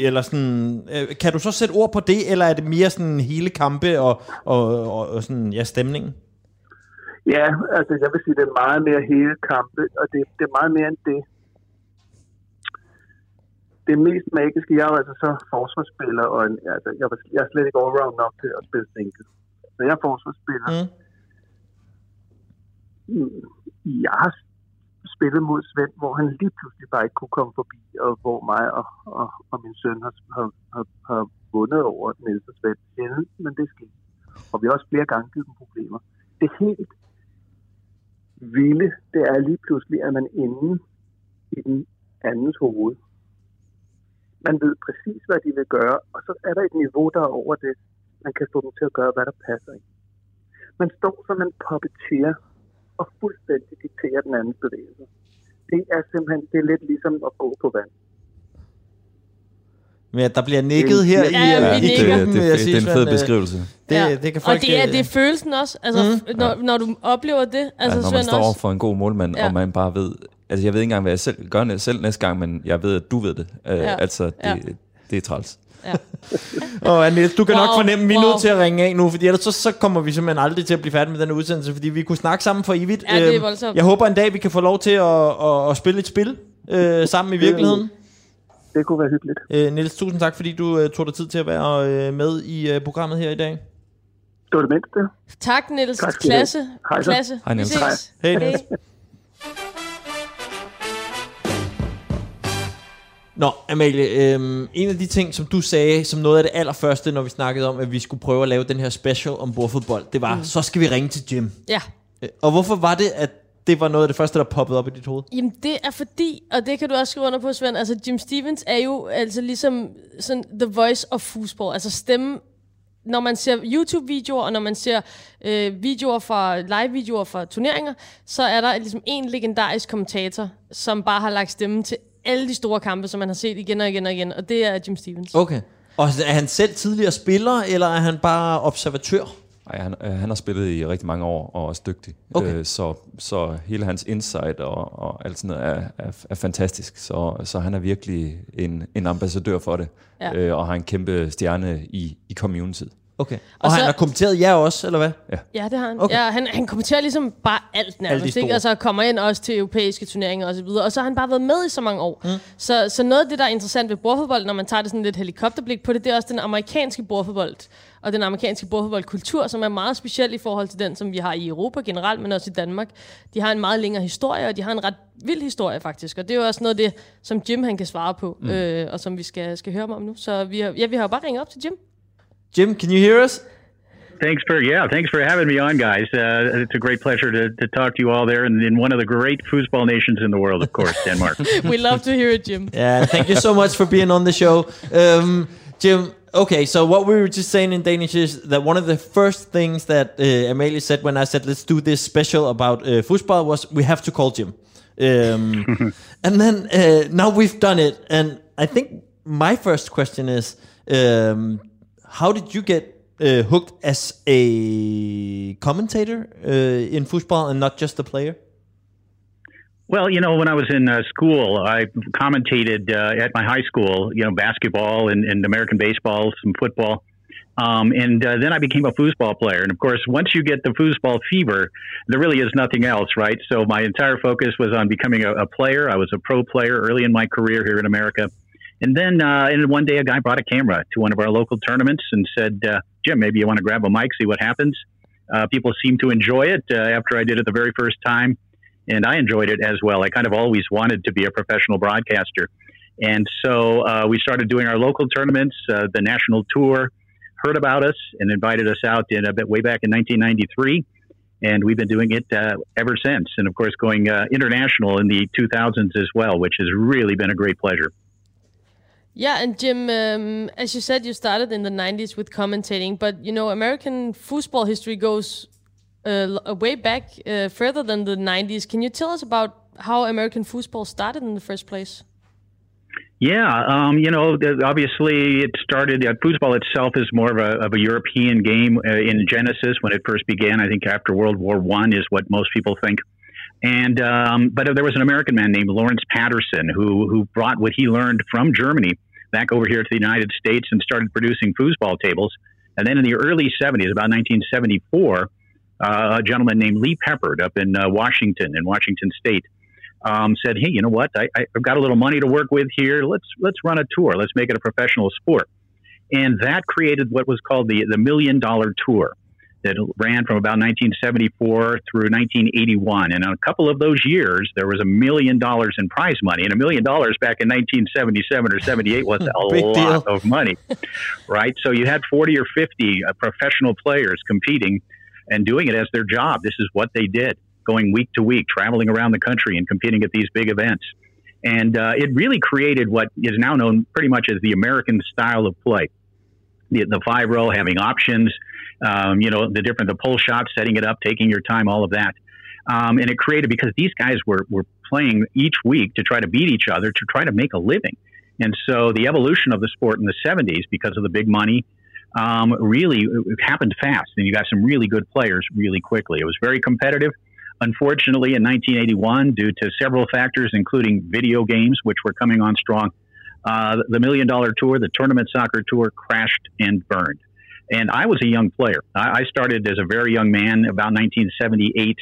eller sådan, øh, kan du så sætte ord på det, eller er det mere sådan hele kampe og, og, og, og sådan, ja, stemningen? Ja, altså jeg vil sige, det er meget mere hele kampe, og det, det er meget mere end det det mest magiske, jeg er altså så forsvarsspiller, og en, altså, jeg, var, jeg er slet ikke allround nok til at spille single. Så jeg er forsvarsspiller. Mm. mm. Jeg har spillet mod Svend, hvor han lige pludselig bare ikke kunne komme forbi, og hvor mig og, og, og min søn har, har, har, har vundet over Niels og Svend. Sjældent, men det sker. Og vi har også flere gange givet dem problemer. Det helt vilde, det er lige pludselig, at man inde i den andens hoved man ved præcis, hvad de vil gøre, og så er der et niveau, der er over det. Man kan få dem til at gøre, hvad der passer ind. Man står som en puppeteer og fuldstændig dikterer den andens bevægelse. Det er simpelthen det er lidt ligesom at gå på vand. Men der bliver nikket her ja, i, ja, i, i det, det, det, det er en fed beskrivelse. Det, ja. det kan folk, og det er, det er følelsen også, altså, mm. når, når du oplever det. Altså, ja, når man står også. for en god målmand, ja. og man bare ved, altså jeg ved ikke engang, hvad jeg selv gør selv næste gang, men jeg ved, at du ved det. Uh, ja. Altså, det, ja. det er træls. Ja. og Annette, du kan wow, nok fornemme, at vi er wow. nødt til at ringe af nu, fordi ellers så, så kommer vi simpelthen aldrig til at blive færdige med den udsendelse, fordi vi kunne snakke sammen for evigt. Ja, det er øhm, voldsomt. Jeg håber en dag, vi kan få lov til at, at, at spille et spil øh, sammen i virkeligheden. Det kunne være hyggeligt. Øh, Niels, tusind tak, fordi du øh, tog dig tid til at være øh, med i øh, programmet her i dag. Det var det mindste. Tak, Niels. Tak, Klasse. Hej, Klasse. Hej, Niels. Hej. Hej. Nå, Amalie, øhm, en af de ting, som du sagde, som noget af det allerførste, når vi snakkede om, at vi skulle prøve at lave den her special om bordfodbold, det var, mm. så skal vi ringe til Jim. Ja. Øh, og hvorfor var det, at det var noget af det første, der poppede op i dit hoved? Jamen, det er fordi, og det kan du også skrive under på, Svend, altså Jim Stevens er jo altså ligesom sådan the voice of football, altså stemme når man ser YouTube-videoer, og når man ser øh, videoer fra live-videoer fra turneringer, så er der ligesom en legendarisk kommentator, som bare har lagt stemme til alle de store kampe, som man har set igen og igen og igen, og det er Jim Stevens. Okay. Og er han selv tidligere spiller, eller er han bare observatør? Nej, han, øh, han har spillet i rigtig mange år og er også dygtig. Okay. Øh, så, så hele hans insight og, og alt sådan noget er, er, er fantastisk. Så, så han er virkelig en, en ambassadør for det, ja. øh, og har en kæmpe stjerne i, i community. Okay. Og, Og og så- han har kommenteret jer også, eller hvad? Ja, det har han. Okay. Ja, han, han kommenterer ligesom bare alt nærmest, store. ikke? Altså kommer ind også til europæiske turneringer og så videre. Og så har han bare været med i så mange år. Mm. Så, så noget af det, der er interessant ved bordfodbold, når man tager det sådan lidt helikopterblik på det, det er også den amerikanske bordfodbold og den amerikanske bordfodboldkultur, som er meget speciel i forhold til den, som vi har i Europa generelt, men også i Danmark. De har en meget længere historie, og de har en ret vild historie faktisk. Og det er jo også noget af det, som Jim han kan svare på, mm. øh, og som vi skal, skal høre om nu. Så vi har, ja, vi har jo bare ringet op til Jim. Jim, can you hear us? Thanks for yeah, thanks for having me on, guys. Uh, it's a great pleasure to, to talk to you all there, and in one of the great foosball nations in the world, of course, Denmark. We love to hear it, Jim. Yeah, thank you so much for being on the show. Um, Jim, okay, so what we were just saying in Danish is that one of the first things that uh, Amalie said when I said, let's do this special about uh, football was we have to call Jim. Um, and then uh, now we've done it. And I think my first question is um, how did you get uh, hooked as a commentator uh, in football and not just a player? Well, you know, when I was in uh, school, I commentated uh, at my high school, you know, basketball and, and American baseball, some football. Um, and uh, then I became a foosball player. And of course, once you get the foosball fever, there really is nothing else, right? So my entire focus was on becoming a, a player. I was a pro player early in my career here in America. And then uh, and one day, a guy brought a camera to one of our local tournaments and said, uh, Jim, maybe you want to grab a mic, see what happens. Uh, people seemed to enjoy it uh, after I did it the very first time and I enjoyed it as well. I kind of always wanted to be a professional broadcaster, and so uh, we started doing our local tournaments, uh, the national tour. Heard about us and invited us out in a bit way back in 1993, and we've been doing it ever since. And of course, going international in the 2000s as well, which has really been a great pleasure. Yeah, and Jim, um, as you said, you started in the 90s with commentating, but you know, American football history goes uh, way back uh, further than the 90s. Can you tell us about how American football started in the first place? Yeah, um, you know, obviously it started. Uh, foosball itself is more of a, of a European game uh, in Genesis when it first began. I think after World War One is what most people think. And um, but there was an American man named Lawrence Patterson who who brought what he learned from Germany back over here to the United States and started producing foosball tables. And then in the early 70s, about 1974, uh, a gentleman named Lee Peppard up in uh, Washington, in Washington State, um, said, "Hey, you know what? I, I've got a little money to work with here. Let's let's run a tour. Let's make it a professional sport." And that created what was called the the Million Dollar Tour, that ran from about 1974 through 1981. And in a couple of those years, there was a million dollars in prize money. And a million dollars back in 1977 or 78 was a lot deal. of money, right? So you had 40 or 50 uh, professional players competing and doing it as their job. This is what they did, going week to week, traveling around the country and competing at these big events. And uh, it really created what is now known pretty much as the American style of play. The, the five row, having options, um, you know, the different, the pull shots, setting it up, taking your time, all of that. Um, and it created because these guys were, were playing each week to try to beat each other to try to make a living. And so the evolution of the sport in the 70s, because of the big money, um, really happened fast. And you got some really good players really quickly. It was very competitive. Unfortunately, in 1981, due to several factors, including video games, which were coming on strong, uh, the Million Dollar Tour, the Tournament Soccer Tour, crashed and burned. And I was a young player. I, I started as a very young man, about 1978,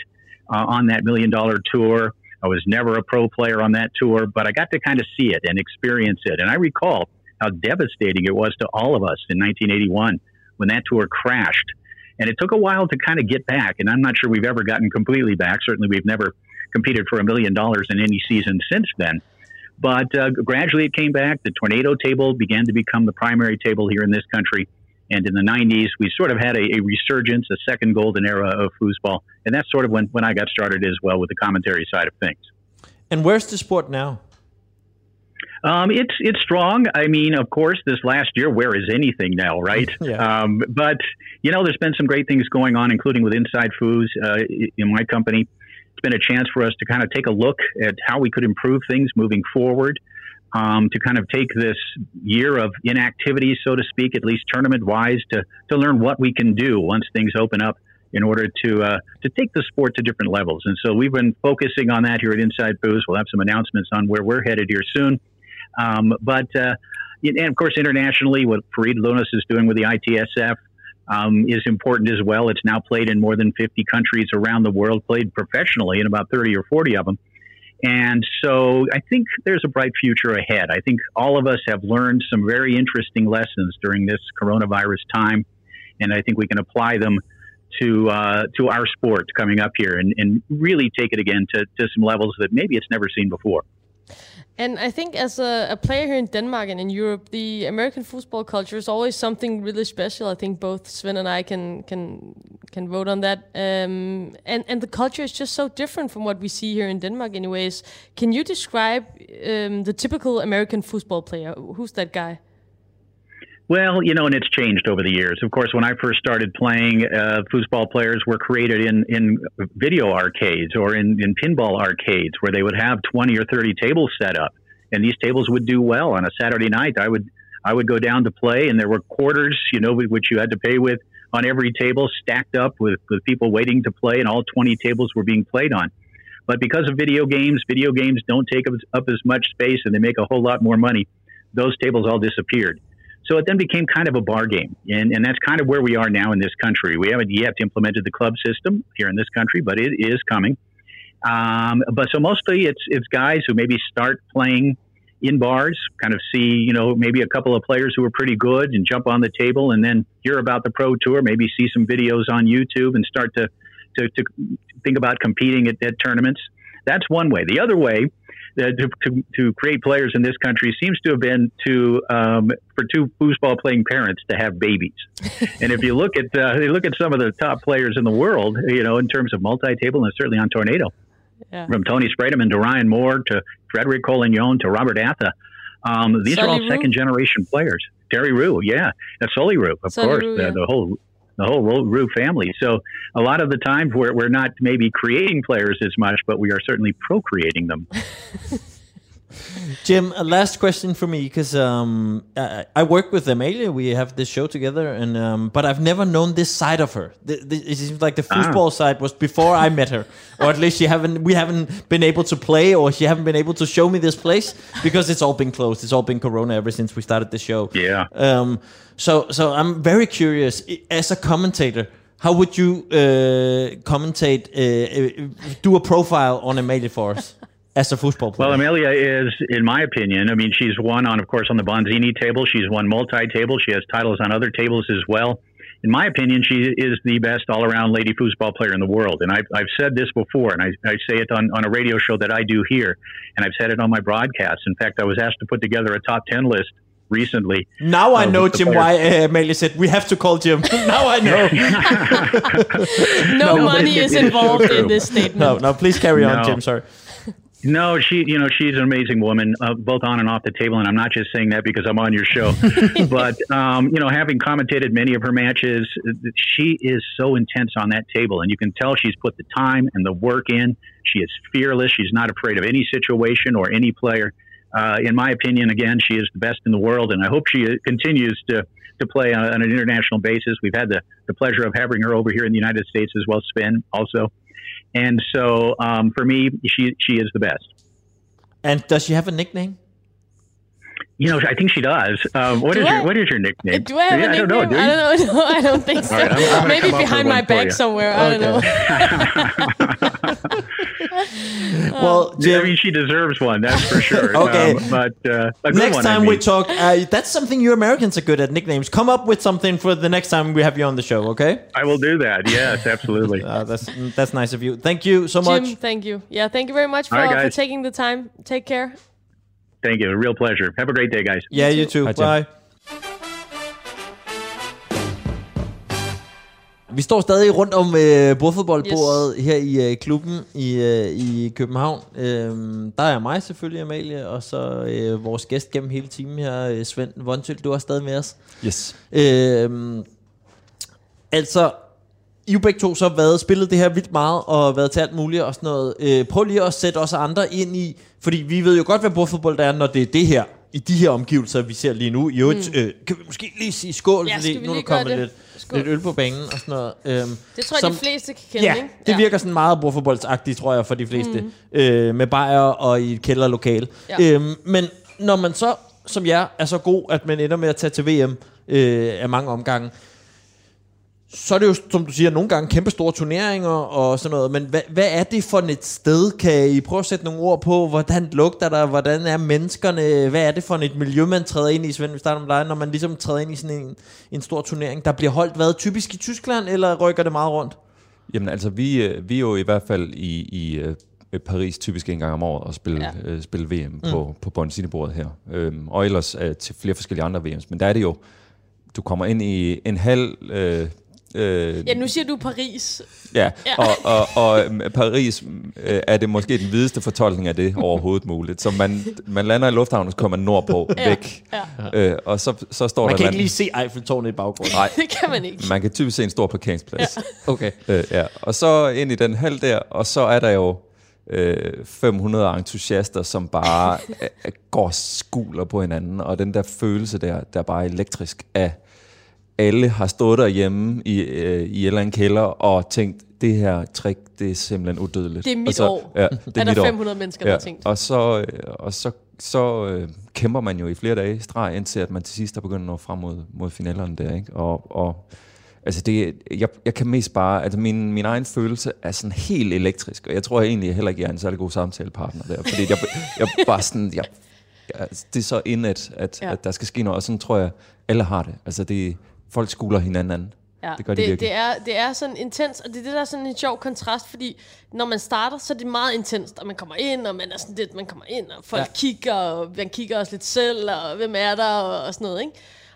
uh, on that Million Dollar Tour. I was never a pro player on that tour, but I got to kind of see it and experience it. And I recall how devastating it was to all of us in 1981 when that tour crashed. And it took a while to kind of get back. And I'm not sure we've ever gotten completely back. Certainly, we've never competed for a million dollars in any season since then. But uh, gradually it came back. The tornado table began to become the primary table here in this country. And in the 90s, we sort of had a, a resurgence, a second golden era of foosball. And that's sort of when, when I got started as well with the commentary side of things. And where's the sport now? Um, it's it's strong. I mean, of course, this last year, where is anything now, right? Yeah. Um, but you know, there's been some great things going on, including with Inside Foods uh, in my company. It's been a chance for us to kind of take a look at how we could improve things moving forward. Um, to kind of take this year of inactivity, so to speak, at least tournament wise, to to learn what we can do once things open up in order to uh, to take the sport to different levels. And so we've been focusing on that here at Inside Foods. We'll have some announcements on where we're headed here soon. Um, but uh, and of course, internationally, what Farid Lunas is doing with the ITSF, um, is important as well. It's now played in more than 50 countries around the world, played professionally in about 30 or 40 of them. And so I think there's a bright future ahead. I think all of us have learned some very interesting lessons during this coronavirus time, and I think we can apply them to uh, to our sport coming up here and, and really take it again to, to some levels that maybe it's never seen before. And I think as a, a, player here in Denmark and in Europe, the American football culture is always something really special. I think both Sven and I can can can vote on that. Um, and and the culture is just so different from what we see here in Denmark. Anyways, can you describe um, the typical American football player? Who's that guy? Well, you know, and it's changed over the years. Of course, when I first started playing, uh, foosball players were created in, in video arcades or in, in pinball arcades where they would have 20 or 30 tables set up. And these tables would do well on a Saturday night. I would, I would go down to play and there were quarters, you know, which you had to pay with on every table stacked up with, with people waiting to play and all 20 tables were being played on. But because of video games, video games don't take up as much space and they make a whole lot more money. Those tables all disappeared. So it then became kind of a bar game. And, and that's kind of where we are now in this country. We haven't yet implemented the club system here in this country, but it is coming. Um, but so mostly it's, it's guys who maybe start playing in bars, kind of see, you know, maybe a couple of players who are pretty good and jump on the table and then hear about the pro tour, maybe see some videos on YouTube and start to, to, to think about competing at, at tournaments. That's one way. The other way to, to, to, create players in this country seems to have been to um, for two foosball playing parents to have babies. and if you look at uh, you look at some of the top players in the world, you know, in terms of multi-table and certainly on Tornado, yeah. from Tony Sprademan to Ryan Moore to Frederick Collignon to Robert Atha. Um, these Sully are all Rue? second generation players. Terry Rue, yeah, that's Sully Rue, of Sully course. Rue, yeah. the, the, whole the whole Rue family. So a lot of the times we're, we're not maybe creating players as much, but we are certainly procreating them. Jim, a last question for me because um, I, I, work with Amelia. We have this show together, and um, but I've never known this side of her. The, the, it seems like the ah. football ah. side was before I met her, or at least she haven't. We haven't been able to play, or she haven't been able to show me this place because it's all been closed. It's all been Corona ever since we started the show. Yeah. Um. So so I'm very curious as a commentator. How would you uh, commentate? Uh, uh do a profile on Amalie for us? As a football player? Well, Amelia is, in my opinion, I mean, she's won on, of course, on the Bonzini table. She's won multi-table. She has titles on other tables as well. In my opinion, she is the best all-around lady foosball player in the world. And I've, I've said this before, and I, I say it on, on a radio show that I do here, and I've said it on my broadcasts. In fact, I was asked to put together a top 10 list recently. Now I know, Jim, why uh, Amelia said we have to call Jim. now I know. no, no, money is involved in this statement. No, no, please carry on, no. Jim. Sorry. No, she, you know, she's an amazing woman, uh, both on and off the table. And I'm not just saying that because I'm on your show, but um, you know, having commentated many of her matches, she is so intense on that table, and you can tell she's put the time and the work in. She is fearless. She's not afraid of any situation or any player. Uh, in my opinion, again, she is the best in the world, and I hope she continues to to play on, on an international basis. We've had the, the pleasure of having her over here in the United States as well, Spin also. And so um, for me, she she is the best. And does she have a nickname? You know, I think she does. Um, what do is I? your What is your nickname? Do I have yeah, a nickname? I don't know. I don't know. No, I don't think so. Right, I'm, I'm Maybe behind my back somewhere. Okay. I don't know. well, Jim, I mean, she deserves one. That's for sure. okay, um, but uh, next one, time I mean. we talk, uh, that's something you Americans are good at nicknames. Come up with something for the next time we have you on the show. Okay? I will do that. Yes, absolutely. uh, that's that's nice of you. Thank you so much. Jim, thank you. Yeah, thank you very much for, right, for taking the time. Take care. Thank you. A real pleasure. Have a great day, guys. Yeah, you too. You too. Bye. Vi står stadig rundt om øh, bordfodboldbordet yes. her i øh, klubben i, øh, i København. Øhm, der er mig selvfølgelig, Amalie, og så øh, vores gæst gennem hele timen her, øh, Svend Vonsyl. Du er stadig med os. Yes. Øhm, altså, I jo begge to så været spillet det her vildt meget, og været til alt muligt og sådan noget. Øh, prøv lige at sætte os andre ind i, fordi vi ved jo godt, hvad bordfodbold er, når det er det her, i de her omgivelser, vi ser lige nu. Jo, mm. øh, kan vi måske lige sige skål, ja, fordi nu er der kommet lidt Skål. lidt øl på banen og sådan noget. Øhm, det tror jeg, som, de fleste kan kende, ja, ikke? det ja. virker sådan meget bordfodboldsagtigt, tror jeg, for de fleste. Mm. Øh, med bajer og i et kælderlokale. Ja. Øhm, men når man så, som jeg, er så god, at man ender med at tage til VM øh, af mange omgange, så er det jo, som du siger, nogle gange kæmpe store turneringer og sådan noget, men hvad, hvad er det for et sted? Kan I prøve at sætte nogle ord på, hvordan lugter der, hvordan er menneskerne, hvad er det for et miljø, man træder ind i, Svend, vi starter med dig, når man ligesom træder ind i sådan en, en stor turnering, der bliver holdt, hvad, typisk i Tyskland, eller rykker det meget rundt? Jamen altså, vi, øh, vi er jo i hvert fald i, i øh, Paris typisk en gang om året og spille, ja. øh, spille VM mm. på, på Bonsinebordet her. Øhm, og ellers øh, til flere forskellige andre VM's. Men der er det jo, du kommer ind i en halv... Øh, Øh, ja, nu siger du Paris. Ja, ja. Og, og, og Paris øh, er det måske den videste fortolkning af det overhovedet muligt. Så man, man lander i lufthavnen, så kommer man nordpå, ja, væk. Ja. Øh, og så, så står man der... Man kan ikke lige se Eiffeltårnet i baggrunden. Nej, det kan man ikke. Man kan typisk se en stor parkeringsplads. Ja. Okay. Øh, ja. Og så ind i den hal der, og så er der jo øh, 500 entusiaster, som bare øh, går skuler på hinanden, og den der følelse der, der er bare elektrisk af alle har stået derhjemme i, øh, i en eller anden kælder og tænkt, det her trick, det er simpelthen udødeligt. Det er mit så, år. Ja, det er, er der 500 år. mennesker, der ja, har tænkt. Og så, øh, og så, så øh, kæmper man jo i flere dage streg, indtil at man til sidst er begyndt at nå frem mod, mod finalerne der. Ikke? Og, og altså det, jeg, jeg kan mest bare, altså min, min egen følelse er sådan helt elektrisk, og jeg tror egentlig heller ikke, jeg er en særlig god samtalepartner der, fordi jeg, jeg bare sådan, jeg, jeg, det er så indet, at, ja. at der skal ske noget, og sådan tror jeg, alle har det. Altså det, folk skuler hinanden. Ja, det gør de det, det, er, det er sådan intens, og det er det der er sådan en sjov kontrast, fordi når man starter, så er det meget intenst, og man kommer ind, og man er sådan lidt, man kommer ind, og folk ja. kigger, og man kigger også lidt selv, og hvem er der, og, og sådan noget, ikke?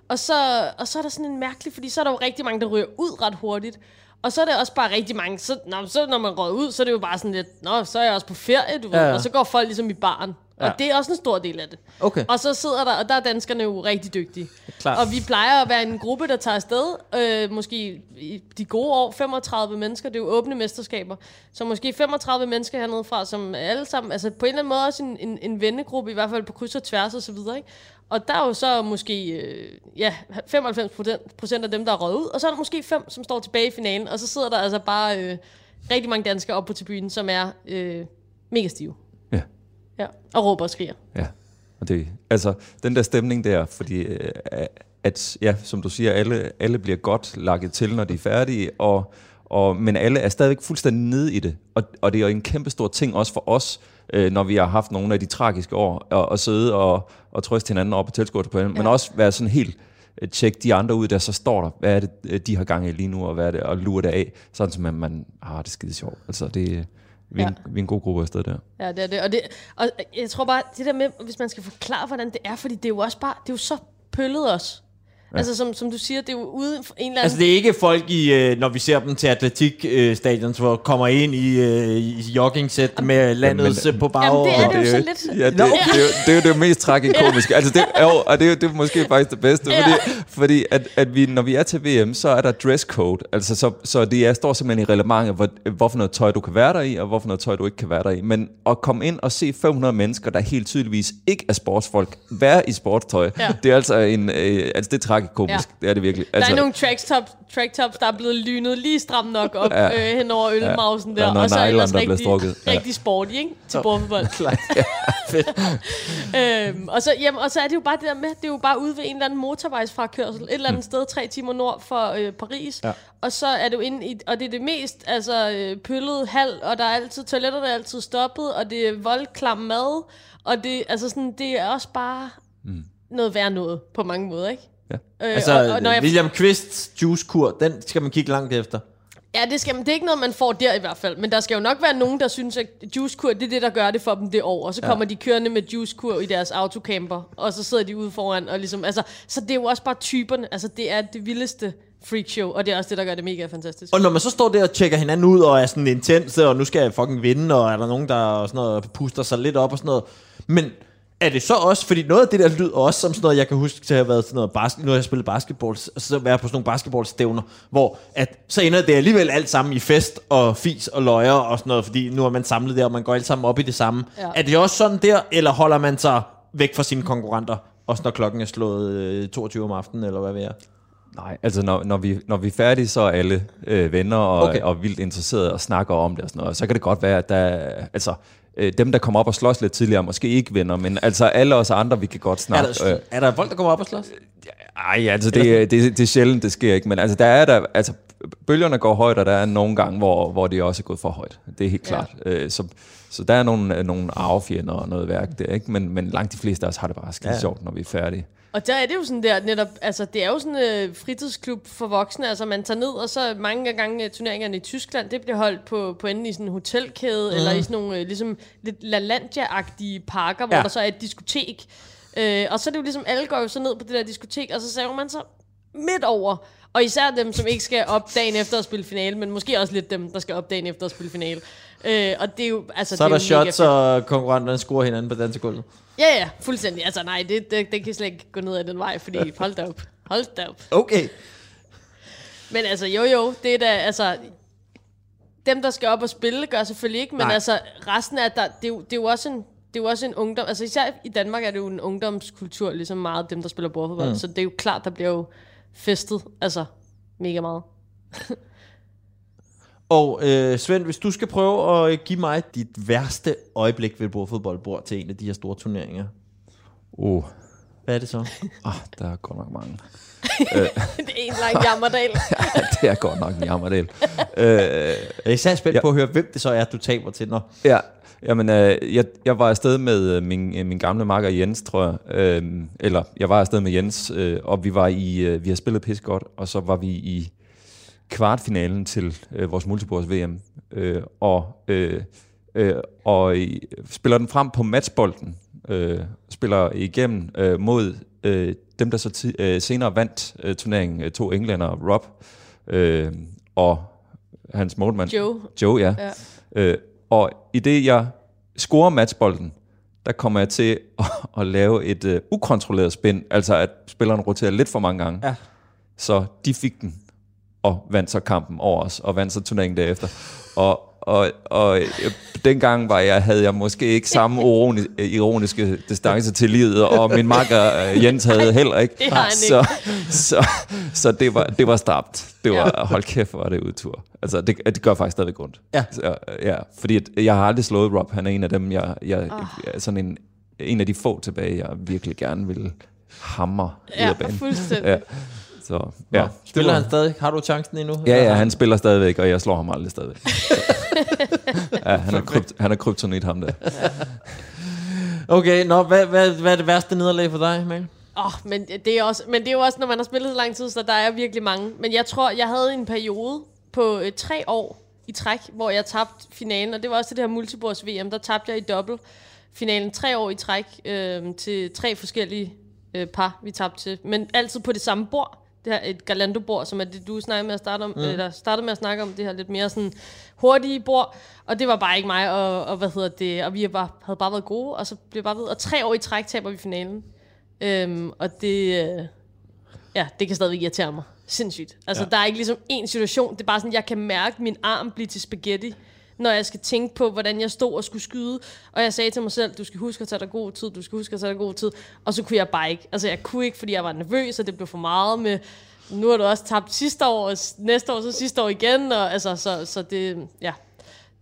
Og så, og så er der sådan en mærkelig, fordi så er der jo rigtig mange, der ryger ud ret hurtigt, og så er det også bare rigtig mange, så, når, så når man røger ud, så er det jo bare sådan lidt, nå, så er jeg også på ferie, du ja, ved, og så går folk ligesom i baren. Ja. Og det er også en stor del af det. Okay. Og så sidder der, og der er danskerne jo rigtig dygtige. Klar. Og vi plejer at være en gruppe, der tager afsted, øh, måske i de gode år, 35 mennesker, det er jo åbne mesterskaber, så måske 35 mennesker hernede fra, som alle sammen, altså på en eller anden måde også en, en, en vennegruppe, i hvert fald på kryds og tværs og så videre, ikke? Og der er jo så måske øh, ja, 95 procent af dem, der er røget ud, og så er der måske fem, som står tilbage i finalen, og så sidder der altså bare øh, rigtig mange danskere op på tribunen, som er øh, mega stive. Ja, og råber og skriger. Ja, og det, altså den der stemning der, fordi øh, at, ja, som du siger, alle, alle bliver godt lagt til, når de er færdige, og, og, men alle er stadigvæk fuldstændig nede i det. Og, og det er jo en kæmpe stor ting også for os, øh, når vi har haft nogle af de tragiske år, at, at sidde og, og trøste hinanden op og tilskue på ja. men også være sådan helt øh, tjek de andre ud, der så står der, hvad er det, øh, de har gang i lige nu, og hvad er det, og lure det af, sådan som man, man har det skide sjovt. Altså det, vi er, ja. en, vi er en god gruppe afsted der. Ja, det er det. Og, det. og jeg tror bare, det der med, hvis man skal forklare, hvordan det er, fordi det er jo også bare, det er jo så pøllet os. Ja. Altså, som, som du siger, det er jo ude en eller anden... Altså, det er ikke folk, i, øh, når vi ser dem til atletikstadion, hvor kommer ind i, øh, i jogging-sæt med landet men, på bag. Jamen, det er det, det jo så lidt. Ja, det, no. det, det, det, er jo det mest tragikomiske. altså, det, jo, og det, er, det er måske faktisk det bedste, ja. fordi, fordi at, at vi, når vi er til VM, så er der dresscode. Altså, så, så det er, står simpelthen i reglementet, hvor, hvorfor noget tøj du kan være der i, og hvorfor noget tøj du ikke kan være der i. Men at komme ind og se 500 mennesker, der helt tydeligvis ikke er sportsfolk, være i sportstøj, ja. det er altså en, øh, altså, det er tragikomisk. Ja. Det er det virkelig. Altså, der er altså- nogle track tops, track tops, der er blevet lynet lige stramt nok op ja. øh, hen over ølmausen ja. der. der og så er ellers rigtig, strukket. Ja. rigtig sporty, ikke? Til bordfodbold. ja, øhm, og, så, jamen, og så er det jo bare det der med, det er jo bare ude ved en eller anden motorvejsfrakørsel, et eller andet mm. sted tre timer nord for øh, Paris. Ja. Og så er det jo inde i, og det er det mest altså, øh, pøllede hal, og der er altid, toiletterne er altid stoppet, og det er voldklam mad, og det, altså sådan, det er også bare mm. noget værd noget på mange måder, ikke? Ja. Øh, altså, og, og når jeg... William Quists juicekur, den skal man kigge langt efter. Ja, det, skal, det er ikke noget, man får der i hvert fald. Men der skal jo nok være nogen, der synes, at juicekur, det er det, der gør det for dem det år. Og så ja. kommer de kørende med juicekur i deres autocamper, og så sidder de ude foran. Og ligesom, altså, så det er jo også bare typerne. Altså, det er det vildeste freakshow, og det er også det, der gør det mega fantastisk. Og når man så står der og tjekker hinanden ud, og er sådan intens, og nu skal jeg fucking vinde, og er der nogen, der sådan noget, puster sig lidt op og sådan noget. Men er det så også, fordi noget af det der lyder også som sådan noget, jeg kan huske til at have været sådan noget, basket, nu har jeg spillet basketball, så være på sådan nogle basketballstævner, hvor at, så ender det alligevel alt sammen i fest og fis og løjer og sådan noget, fordi nu er man samlet der, og man går alle sammen op i det samme. Ja. Er det også sådan der, eller holder man sig væk fra sine konkurrenter, også når klokken er slået øh, 22 om aftenen, eller hvad ved jeg? Nej, altså når, når, vi, når vi er færdige, så er alle øh, venner og, okay. og vildt interesserede og snakker om det og sådan noget. Så kan det godt være, at der, altså, øh, dem, der kommer op og slås lidt tidligere, måske ikke vinder, men altså alle os andre, vi kan godt snakke. Er der, øh, er der folk, der kommer op og slås? Ej, altså det, det, det, det er sjældent, det sker ikke, men altså der er der, altså bølgerne går højt, og der er nogle gange, hvor, hvor det også er gået for højt. Det er helt Ja. klart. Øh, så, så der er nogle, øh, nogle arvefjender og noget værk der, ikke? Men, men langt de fleste af os har det bare skide Ja. sjovt, når vi er færdige. Og der er det jo sådan der, netop, altså det er jo sådan en øh, fritidsklub for voksne, altså man tager ned, og så mange gange øh, turneringerne i Tyskland, det bliver holdt på, på enden i sådan en hotelkæde, mm. eller i sådan nogle øh, ligesom lidt LaLandia-agtige parker, hvor Ja. der så er et diskotek. Øh, og så er det jo ligesom, alle går jo så ned på det der diskotek, og så saver man så midt over. Og især dem, som ikke skal op dagen efter at spille finale, men måske også lidt dem, der skal op dagen efter at spille finale. Øh, og det er jo, altså, Så er det der jo mega shots, fedt. og konkurrenterne scorer hinanden på dansegulvet. Ja, ja, fuldstændig. Altså nej, det, det, det kan slet ikke gå ned ad den vej, fordi hold da op. Hold da op. Okay. Men altså, jo jo, det er da, altså... Dem, der skal op og spille, gør selvfølgelig ikke, men Nej. Nej. altså, resten af, der, det, er jo, det er jo også en, det er jo også en ungdom, altså især i Danmark er det jo en ungdomskultur, ligesom meget dem, der spiller bordfodbold, mm. så det er jo klart, der bliver jo festet, altså mega meget. Og øh, Svend, hvis du skal prøve at øh, give mig dit værste øjeblik ved et bordfodboldbord til en af de her store turneringer. Uh, Hvad er det så? ah, der er godt nok mange. det er en lang jammerdal. det er godt nok en jammerdel. øh, Jeg er især spændt Ja. på at høre, hvem det så er, du taber til. Nå. Ja, jamen, øh, jeg, jeg var afsted med øh, min, øh, min gamle makker Jens, tror jeg. Øh, eller jeg var afsted med Jens, øh, og vi var i, øh, vi har spillet pisse godt, og så var vi i kvartfinalen til øh, vores multibords VM. Øh, og øh, øh, og i, spiller den frem på matchbolden. Øh, spiller igennem øh, mod øh, dem, der så ti, øh, senere vandt øh, turneringen. Øh, to englænder, Rob øh, og hans målmand. Joe. Joe, ja. Ja. Øh, og i det, jeg scorer matchbolden, der kommer jeg til at, at lave et øh, ukontrolleret spin, altså at spilleren roterer lidt for mange gange. Ja. Så de fik den, og vandt så kampen over os, og vandt så turneringen derefter. Og, og, og øh, dengang var jeg, havde jeg måske ikke samme ironi, ironiske distance til livet, og min makker øh, Jens havde heller ikke. Det har han så, så, så det var, det var stramt. Det var, hold kæft, hvor var det udtur. Altså, det, det gør faktisk stadig ondt. Ja. Så, ja, fordi at jeg har aldrig slået Rob. Han er en af dem, jeg, jeg oh. sådan en, en af de få tilbage, jeg virkelig gerne vil hammer ud Ja, af banen. fuldstændig. Ja. Så, ja. Spiller Det var- han stadig? Har du chancen endnu? Ja, ja, han spiller stadigvæk, og jeg slår ham aldrig stadigvæk. ja, han er, krypt, han er kryptonit, ham der. Okay, nå, hvad, hvad, hvad er det værste nederlag for dig? Åh, oh, men det er også, men det er jo også, når man har spillet så lang tid, så der er virkelig mange. Men jeg tror, jeg havde en periode på øh, tre år i træk, hvor jeg tabte finalen, og det var også til det her multibords VM, der tabte jeg i dobbelt finalen tre år i træk øh, til tre forskellige øh, par, vi tabte til. Men altid på det samme bord. Det her et Galando-bord, som er det, du snakkede med at starte om, mm. eller startede med at snakke om, det her lidt mere sådan hurtige bord. Og det var bare ikke mig, og, og hvad hedder det, og vi var, havde bare været gode, og så blev bare ved. Og tre år i træk taber vi finalen. Øhm, og det, øh, ja, det kan stadigvæk irritere mig. Sindssygt. Altså, ja. der er ikke ligesom en situation. Det er bare sådan, jeg kan mærke min arm blive til spaghetti, når jeg skal tænke på, hvordan jeg stod og skulle skyde. Og jeg sagde til mig selv, du skal huske at tage dig god tid, du skal huske at tage dig god tid. Og så kunne jeg bare ikke. Altså, jeg kunne ikke, fordi jeg var nervøs, og det blev for meget med, nu har du også tabt sidste år, og næste år, så sidste år igen. Og, altså, så, så det, ja.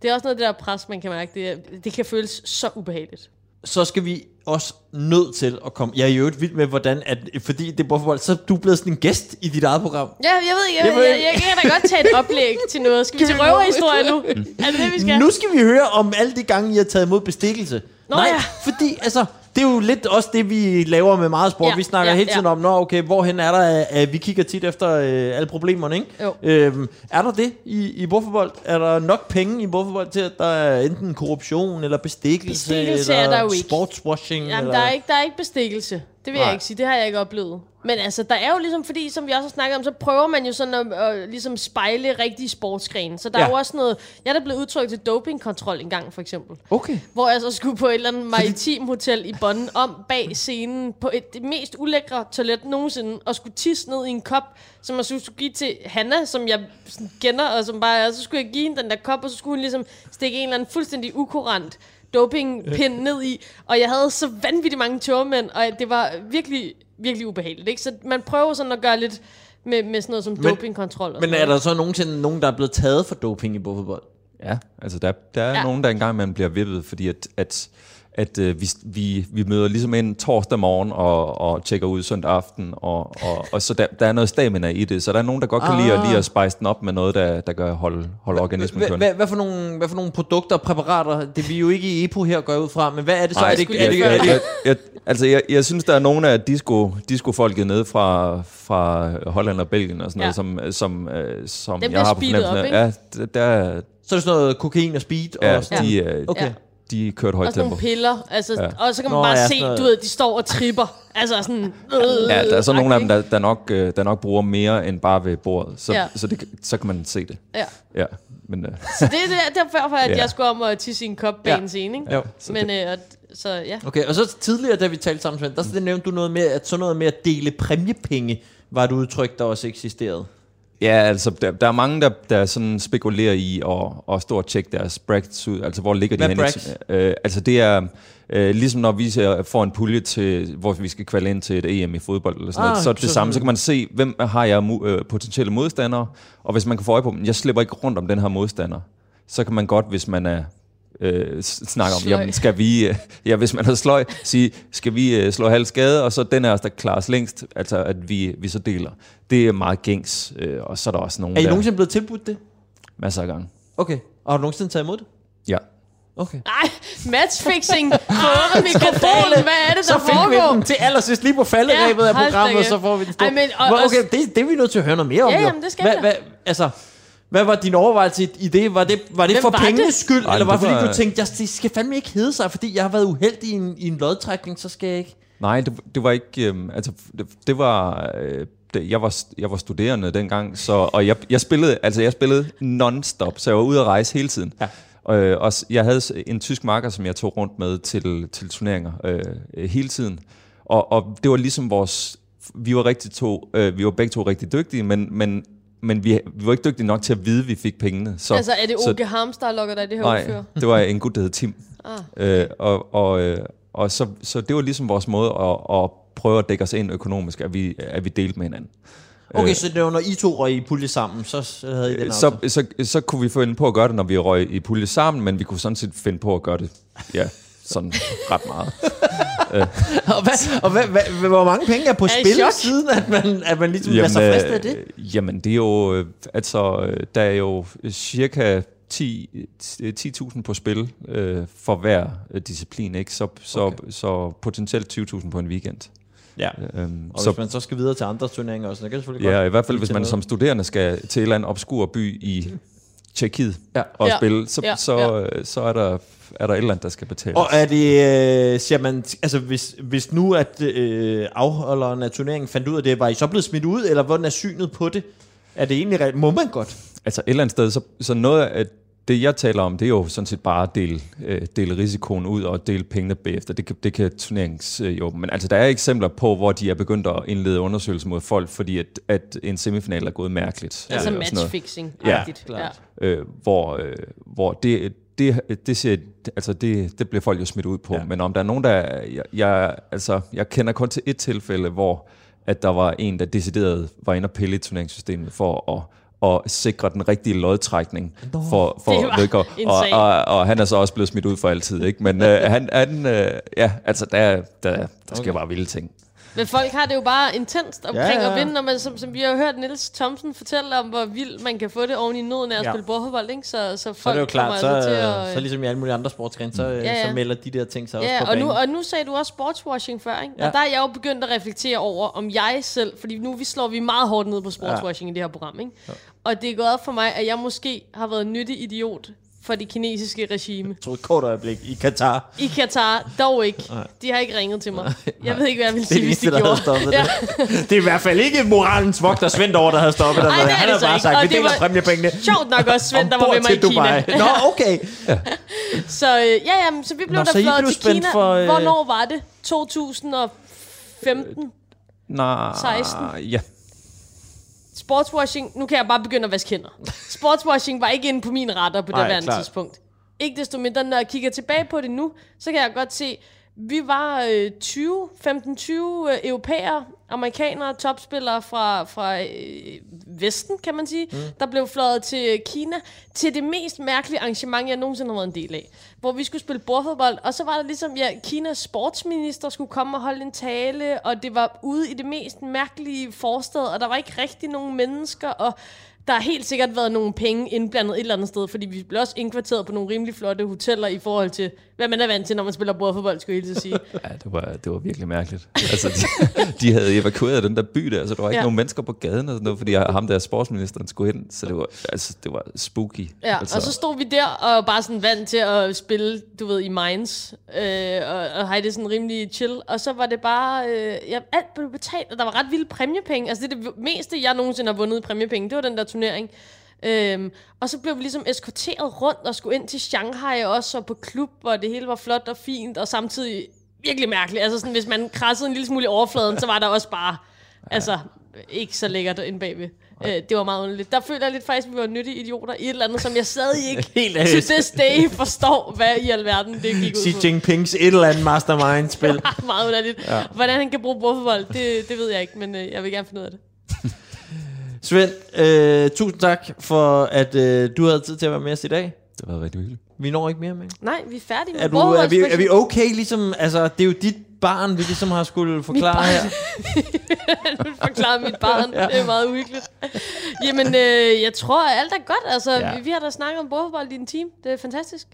Det er også noget af det der pres, man kan mærke. Det, det kan føles så ubehageligt. Så skal vi også nødt til at komme... Jeg er jo ikke vild med, hvordan... At, fordi det er bordfodbold, så er du blevet sådan en gæst i dit eget program. Ja, jeg ved ikke, jeg, jeg, jeg, jeg kan da godt tage et oplæg til noget. Skal vi til røverhistorie nu? Er det det, vi skal? Nu skal vi høre om alle de gange, I har taget imod bestikkelse. Nå Nej, ja. fordi altså, det er jo lidt også det, vi laver med meget sport. Ja, vi snakker ja, hele tiden ja. om, Nå, okay, hvorhen er der, at vi kigger tit efter øh, alle problemerne, ikke? Jo. Øhm, er der det i, i bordfodbold? Er der nok penge i bordfodbold til, at der er enten korruption, eller bestikkelse, Bestikkelse eller er der jo ikke. sportswashing? Jamen, eller? der er, ikke, der er ikke bestikkelse. Det vil Nej. jeg ikke sige. Det har jeg ikke oplevet. Men altså, der er jo ligesom, fordi som vi også har snakket om, så prøver man jo sådan at, at ligesom spejle rigtige sportsgrene. Så der ja. Er jo også noget... Jeg er da blevet udtrykt til dopingkontrol en gang, for eksempel. Okay. Hvor jeg så skulle på et eller andet maritim hotel i Bonn om bag scenen på et, det mest ulækre toilet nogensinde, og skulle tisse ned i en kop, som jeg skulle give til Hanna, som jeg sådan kender, og som bare, og så skulle jeg give hende den der kop, og så skulle hun ligesom stikke en eller anden fuldstændig ukurant dopingpind ned i, og jeg havde så vanvittigt mange tørmænd, og det var virkelig, virkelig ubehageligt. Ikke? Så man prøver sådan at gøre lidt med, med sådan noget som dopingkontrol. Og Men sådan er der så nogensinde nogen, der er blevet taget for doping i bordfodbold? Ja, altså der, der er Ja. ja. nogen, der engang man bliver vippet, fordi at, at, at øh, vi, vi, vi møder ligesom ind torsdag morgen og, og tjekker ud søndag aften, og, og, og så der, der er noget stamina i det, så der er nogen, der godt kan lide, at, lide at spice den op med noget, der, der gør holde, holde organismen Hvad, kørende. hvad, hvad, for nogle, hvad for nogle produkter og præparater, det er vi jo ikke i EPO her går ud fra, men hvad er det så? Nej, er det, er lige det, jeg, jeg, jeg, altså, jeg, jeg synes, der er nogle af disco, disco-folket nede fra, fra Holland og Belgien og sådan Ja. noget, som, som, øh, som jeg har på fornemmelsen af- Ja, der, der, så er det sådan noget kokain og speed? ja, og sådan de, øh, Okay. Ja. De kørte højt Og tempo. nogle piller, altså, Ja. og så kan man Nå, bare ja, se, noget. du ved, de står og tripper. Altså sådan... Øh, Ja, der er så nogle af dem, ikke? der, der, nok, øh, der nok bruger mere end bare ved bordet. Så, Ja. så, det, så kan man se det. Ja. Ja, men, øh, Så det er der- derfor, at Ja. jeg skulle om at tisse i en kop bag Ja. en scene, ikke? Jo. Men, øh, og- så ja. Okay, og så tidligere, da vi talte sammen, Svend, der så nævnte du noget med, at sådan noget med at dele præmiepenge, var et udtryk, der også eksisterede. Ja, altså, der, der er mange, der, der sådan spekulerer i at, at stå og tjekke deres brackets ud. Altså, hvor ligger de Hvad er henne? Øh, altså, det er øh, ligesom når vi får en pulje til, hvor vi skal kvalde ind til et EM i fodbold, eller sådan Ah, noget, så er det samme. Så kan man se, hvem har jeg mu- øh, potentielle modstandere, og hvis man kan få øje på dem, jeg slipper ikke rundt om den her modstander, så kan man godt, hvis man er øh, s- snakke om, Sløj. jamen skal vi, øh, ja hvis man er sløj, sige, skal vi øh, slå halv skade, og så den af os, der klarer os længst, altså at vi, vi så deler. Det er meget gængs, øh, og så er der også nogen, Er I der nogensinde blevet tilbudt det? masser af gange. Okay. Og har du nogensinde taget imod det? Ja. Okay. Ej, matchfixing på mikrofonen. Hvad er det, der Så fik vi foregår? den til allersidst lige på falderæbet Ja, af programmet, så får vi den stå. Ej, men, og- okay, det, det er vi nødt til at høre noget mere om. Ja, jamen, det skal hvad, jeg. hvad, altså, hvad var din overvejelse i- det? Var det, var det Hvem for var pengenes det? skyld, Ej, eller var det fordi, var- du tænkte, jeg, det skal fandme ikke hedde sig, fordi jeg har været uheldig i en, i en lodtrækning, så skal jeg ikke... Nej, det, det var ikke, øhm, altså det, det var, øh, det, jeg var, jeg var studerende dengang, så, og jeg, jeg spillede, altså jeg spillede non-stop, så jeg var ude at rejse hele tiden. Ja. Øh, og jeg havde en tysk marker, som jeg tog rundt med til, til turneringer øh, hele tiden. Og, og det var ligesom vores, vi var, rigtig to, øh, vi var begge to rigtig dygtige, men, men, men vi, vi var ikke dygtige nok til at vide, at vi fik pengene. Så, Altså, er det så, Oke Harms, der lokker dig i det her Nej, udfør? det var en gut, der hed Tim. Ah. Øh, og og, øh, og så, så det var ligesom vores måde at, at prøve at dække os ind økonomisk, at vi, at vi delte med hinanden. Okay, så det var, når I to røg i pulje sammen, så, så havde I den Øh, Så, aftale. så, så kunne vi finde på at gøre det, når vi røg i pulje sammen, men vi kunne sådan set finde på at gøre det, ja, sådan ret meget. og hvad, og hvad, hvad, hvor mange penge er på Er spil, chok? siden at man, at man ligesom lader sig friste af det? øh, jamen, det er jo, øh, altså, øh, der er jo cirka 10 10.000 på spil øh, for hver øh, disciplin, ikke? Så, så, okay. så potentielt 20.000 på en weekend. Ja. Øhm, Og så, hvis man så skal videre til andre turneringer også, så kan det selvfølgelig Ja, godt i hvert fald hvis man noget. som studerende skal til en eller anden obskur by i Tjekkiet Ja. og Ja. spille, så, Ja. så, så er, der, er der et eller andet, der skal betales. Og er det, øh, siger man, altså hvis, hvis nu at øh, afholderen af turneringen fandt ud af det, var I så blevet smidt ud, eller hvordan er synet på det? Er det egentlig, må man godt? Altså et eller andet sted, så, så noget af det, jeg taler om, det er jo sådan set bare at dele, øh, dele risikoen ud og dele pengene bagefter. Det kan, det kan turnerings øh, jo. Men altså, der er eksempler på, hvor de er begyndt at indlede undersøgelser mod folk, fordi at, at en semifinal er gået mærkeligt. Altså øh, noget. matchfixing. Ja, klart. øh, hvor, øh, hvor det, det, det, ser, altså det, det bliver folk jo smidt ud på. Ja. Ja. Men om der er nogen, der... Jeg, jeg, altså, jeg kender kun til et tilfælde, hvor at der var en, der decideret var inde og pille i turneringssystemet for at og sikre den rigtige lodtrækning for, for var vedkommende. en og, og, og, han er så også blevet smidt ud for altid, ikke? Men øh, han, han øh, ja, altså der, der, der skal Okay. bare vilde ting. Men folk har det jo bare intenst omkring Ja, ja, at vinde, når man, som, som vi har hørt Niels Thomsen fortælle om, hvor vildt man kan få det oven i nøden af at Ja. spille bordfodbold, ikke? Så, så folk Så er det jo klart, så, altså til at... øh, så ligesom i alle mulige andre sportsgrene, så, ja, Ja, ja. så melder de der ting sig også Ja, på og banen. nu, og nu sagde du også sportswashing før, ikke? Ja. Ja. Og der er jeg jo begyndt at reflektere over, om jeg selv, fordi nu vi slår vi meget hårdt ned på sportswashing ja. i det her program, ikke? Ja. Og det er gået op for mig, at jeg måske har været en nyttig idiot for det kinesiske regime. Jeg troede et kort øjeblik i Katar. I Katar, dog ikke. De har ikke ringet til mig. Jeg ved ikke, hvad jeg ville Det er sige, det hvis de der havde gjorde. stoppet Ja. det. Det er i hvert fald ikke moralens vogter Svend over, der havde stoppet dig. Ej, det er Han så bare ikke. sagt, Og vi det deler var- præmiepengene. Sjovt nok også Svend, der var med mig i Dubai. Kina. Nå, okay. Så øh, ja, jamen, så vi blev Nå, der fløjet til Kina. for, øh, Hvornår var det? 2015? Nej, 16. Ja. Sportswashing, nu kan jeg bare begynde at vaske hænder. Sportswashing var ikke inde på min radar på det klart. tidspunkt. Ikke desto mindre, når jeg kigger tilbage på det nu, så kan jeg godt se, vi var øh, 20, 15-20 øh, europæere, amerikanere, topspillere fra, fra øh, Vesten, kan man sige, mm. der blev fløjet til Kina til det mest mærkelige arrangement, jeg nogensinde har været en del af. Hvor vi skulle spille bordfodbold, og så var der ligesom, ja, Kinas sportsminister skulle komme og holde en tale, og det var ude i det mest mærkelige forstad, og der var ikke rigtig nogen mennesker, og der har helt sikkert været nogle penge indblandet et eller andet sted, fordi vi blev også indkvarteret på nogle rimelig flotte hoteller i forhold til, hvad man er vant til, når man spiller bordfodbold, skulle jeg helt sige. Ja, det var, det var virkelig mærkeligt. Altså, de, de havde evakueret den der by der, så der var ikke Ja. nogen mennesker på gaden og sådan noget, fordi ham der sportsministeren skulle hen, så det var, altså, det var spooky. Ja, altså, og så stod vi der og bare sådan vant til at spille, du ved, i Minds, øh, og, og have det sådan rimelig chill. Og så var det bare, øh, ja, alt blev betalt, og der var ret vilde præmiepenge. Altså det er det meste, jeg nogensinde har vundet i præmiepenge, det var den der turnering. Øhm, og så blev vi ligesom eskorteret rundt og skulle ind til Shanghai også, og på klub, og det hele var flot og fint, og samtidig virkelig mærkeligt. Altså sådan, hvis man krassede en lille smule i overfladen, så var der også bare, altså, ikke så lækkert inde bagved. Øh, det var meget underligt. Der føler jeg lidt faktisk, at vi var nyttige idioter i et eller andet, som jeg stadig ikke Helt ærligt. this day forstår, hvad i alverden det gik ud Xi på. Jinpings et eller andet mastermind-spil. meget underligt. Ja. Hvordan han kan bruge bordfodbold, det, det ved jeg ikke, men øh, jeg vil gerne finde ud af det. Svend, øh, tusind tak for, at øh, du havde tid til at være med os i dag. det var rigtig hyggeligt. Vi når ikke mere med. Nej, vi er færdige med Er, du, er, vi, er vi okay ligesom, altså det er jo dit barn, vi ligesom har skulle forklare her. Du forklarer mit barn. ja. Det er meget uhyggeligt. Jamen, øh, jeg tror, at alt er godt. Altså, ja. Vi, vi har da snakket om bordfodbold i en team. Det er fantastisk.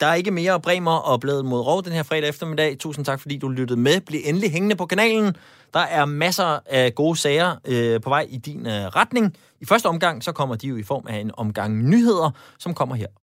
Der er ikke mere Bremer og Bladet mod Rov den her fredag eftermiddag. Tusind tak, fordi du lyttede med. Bliv endelig hængende på kanalen. Der er masser af gode sager øh, på vej i din øh, retning. I første omgang, så kommer de jo i form af en omgang nyheder, som kommer her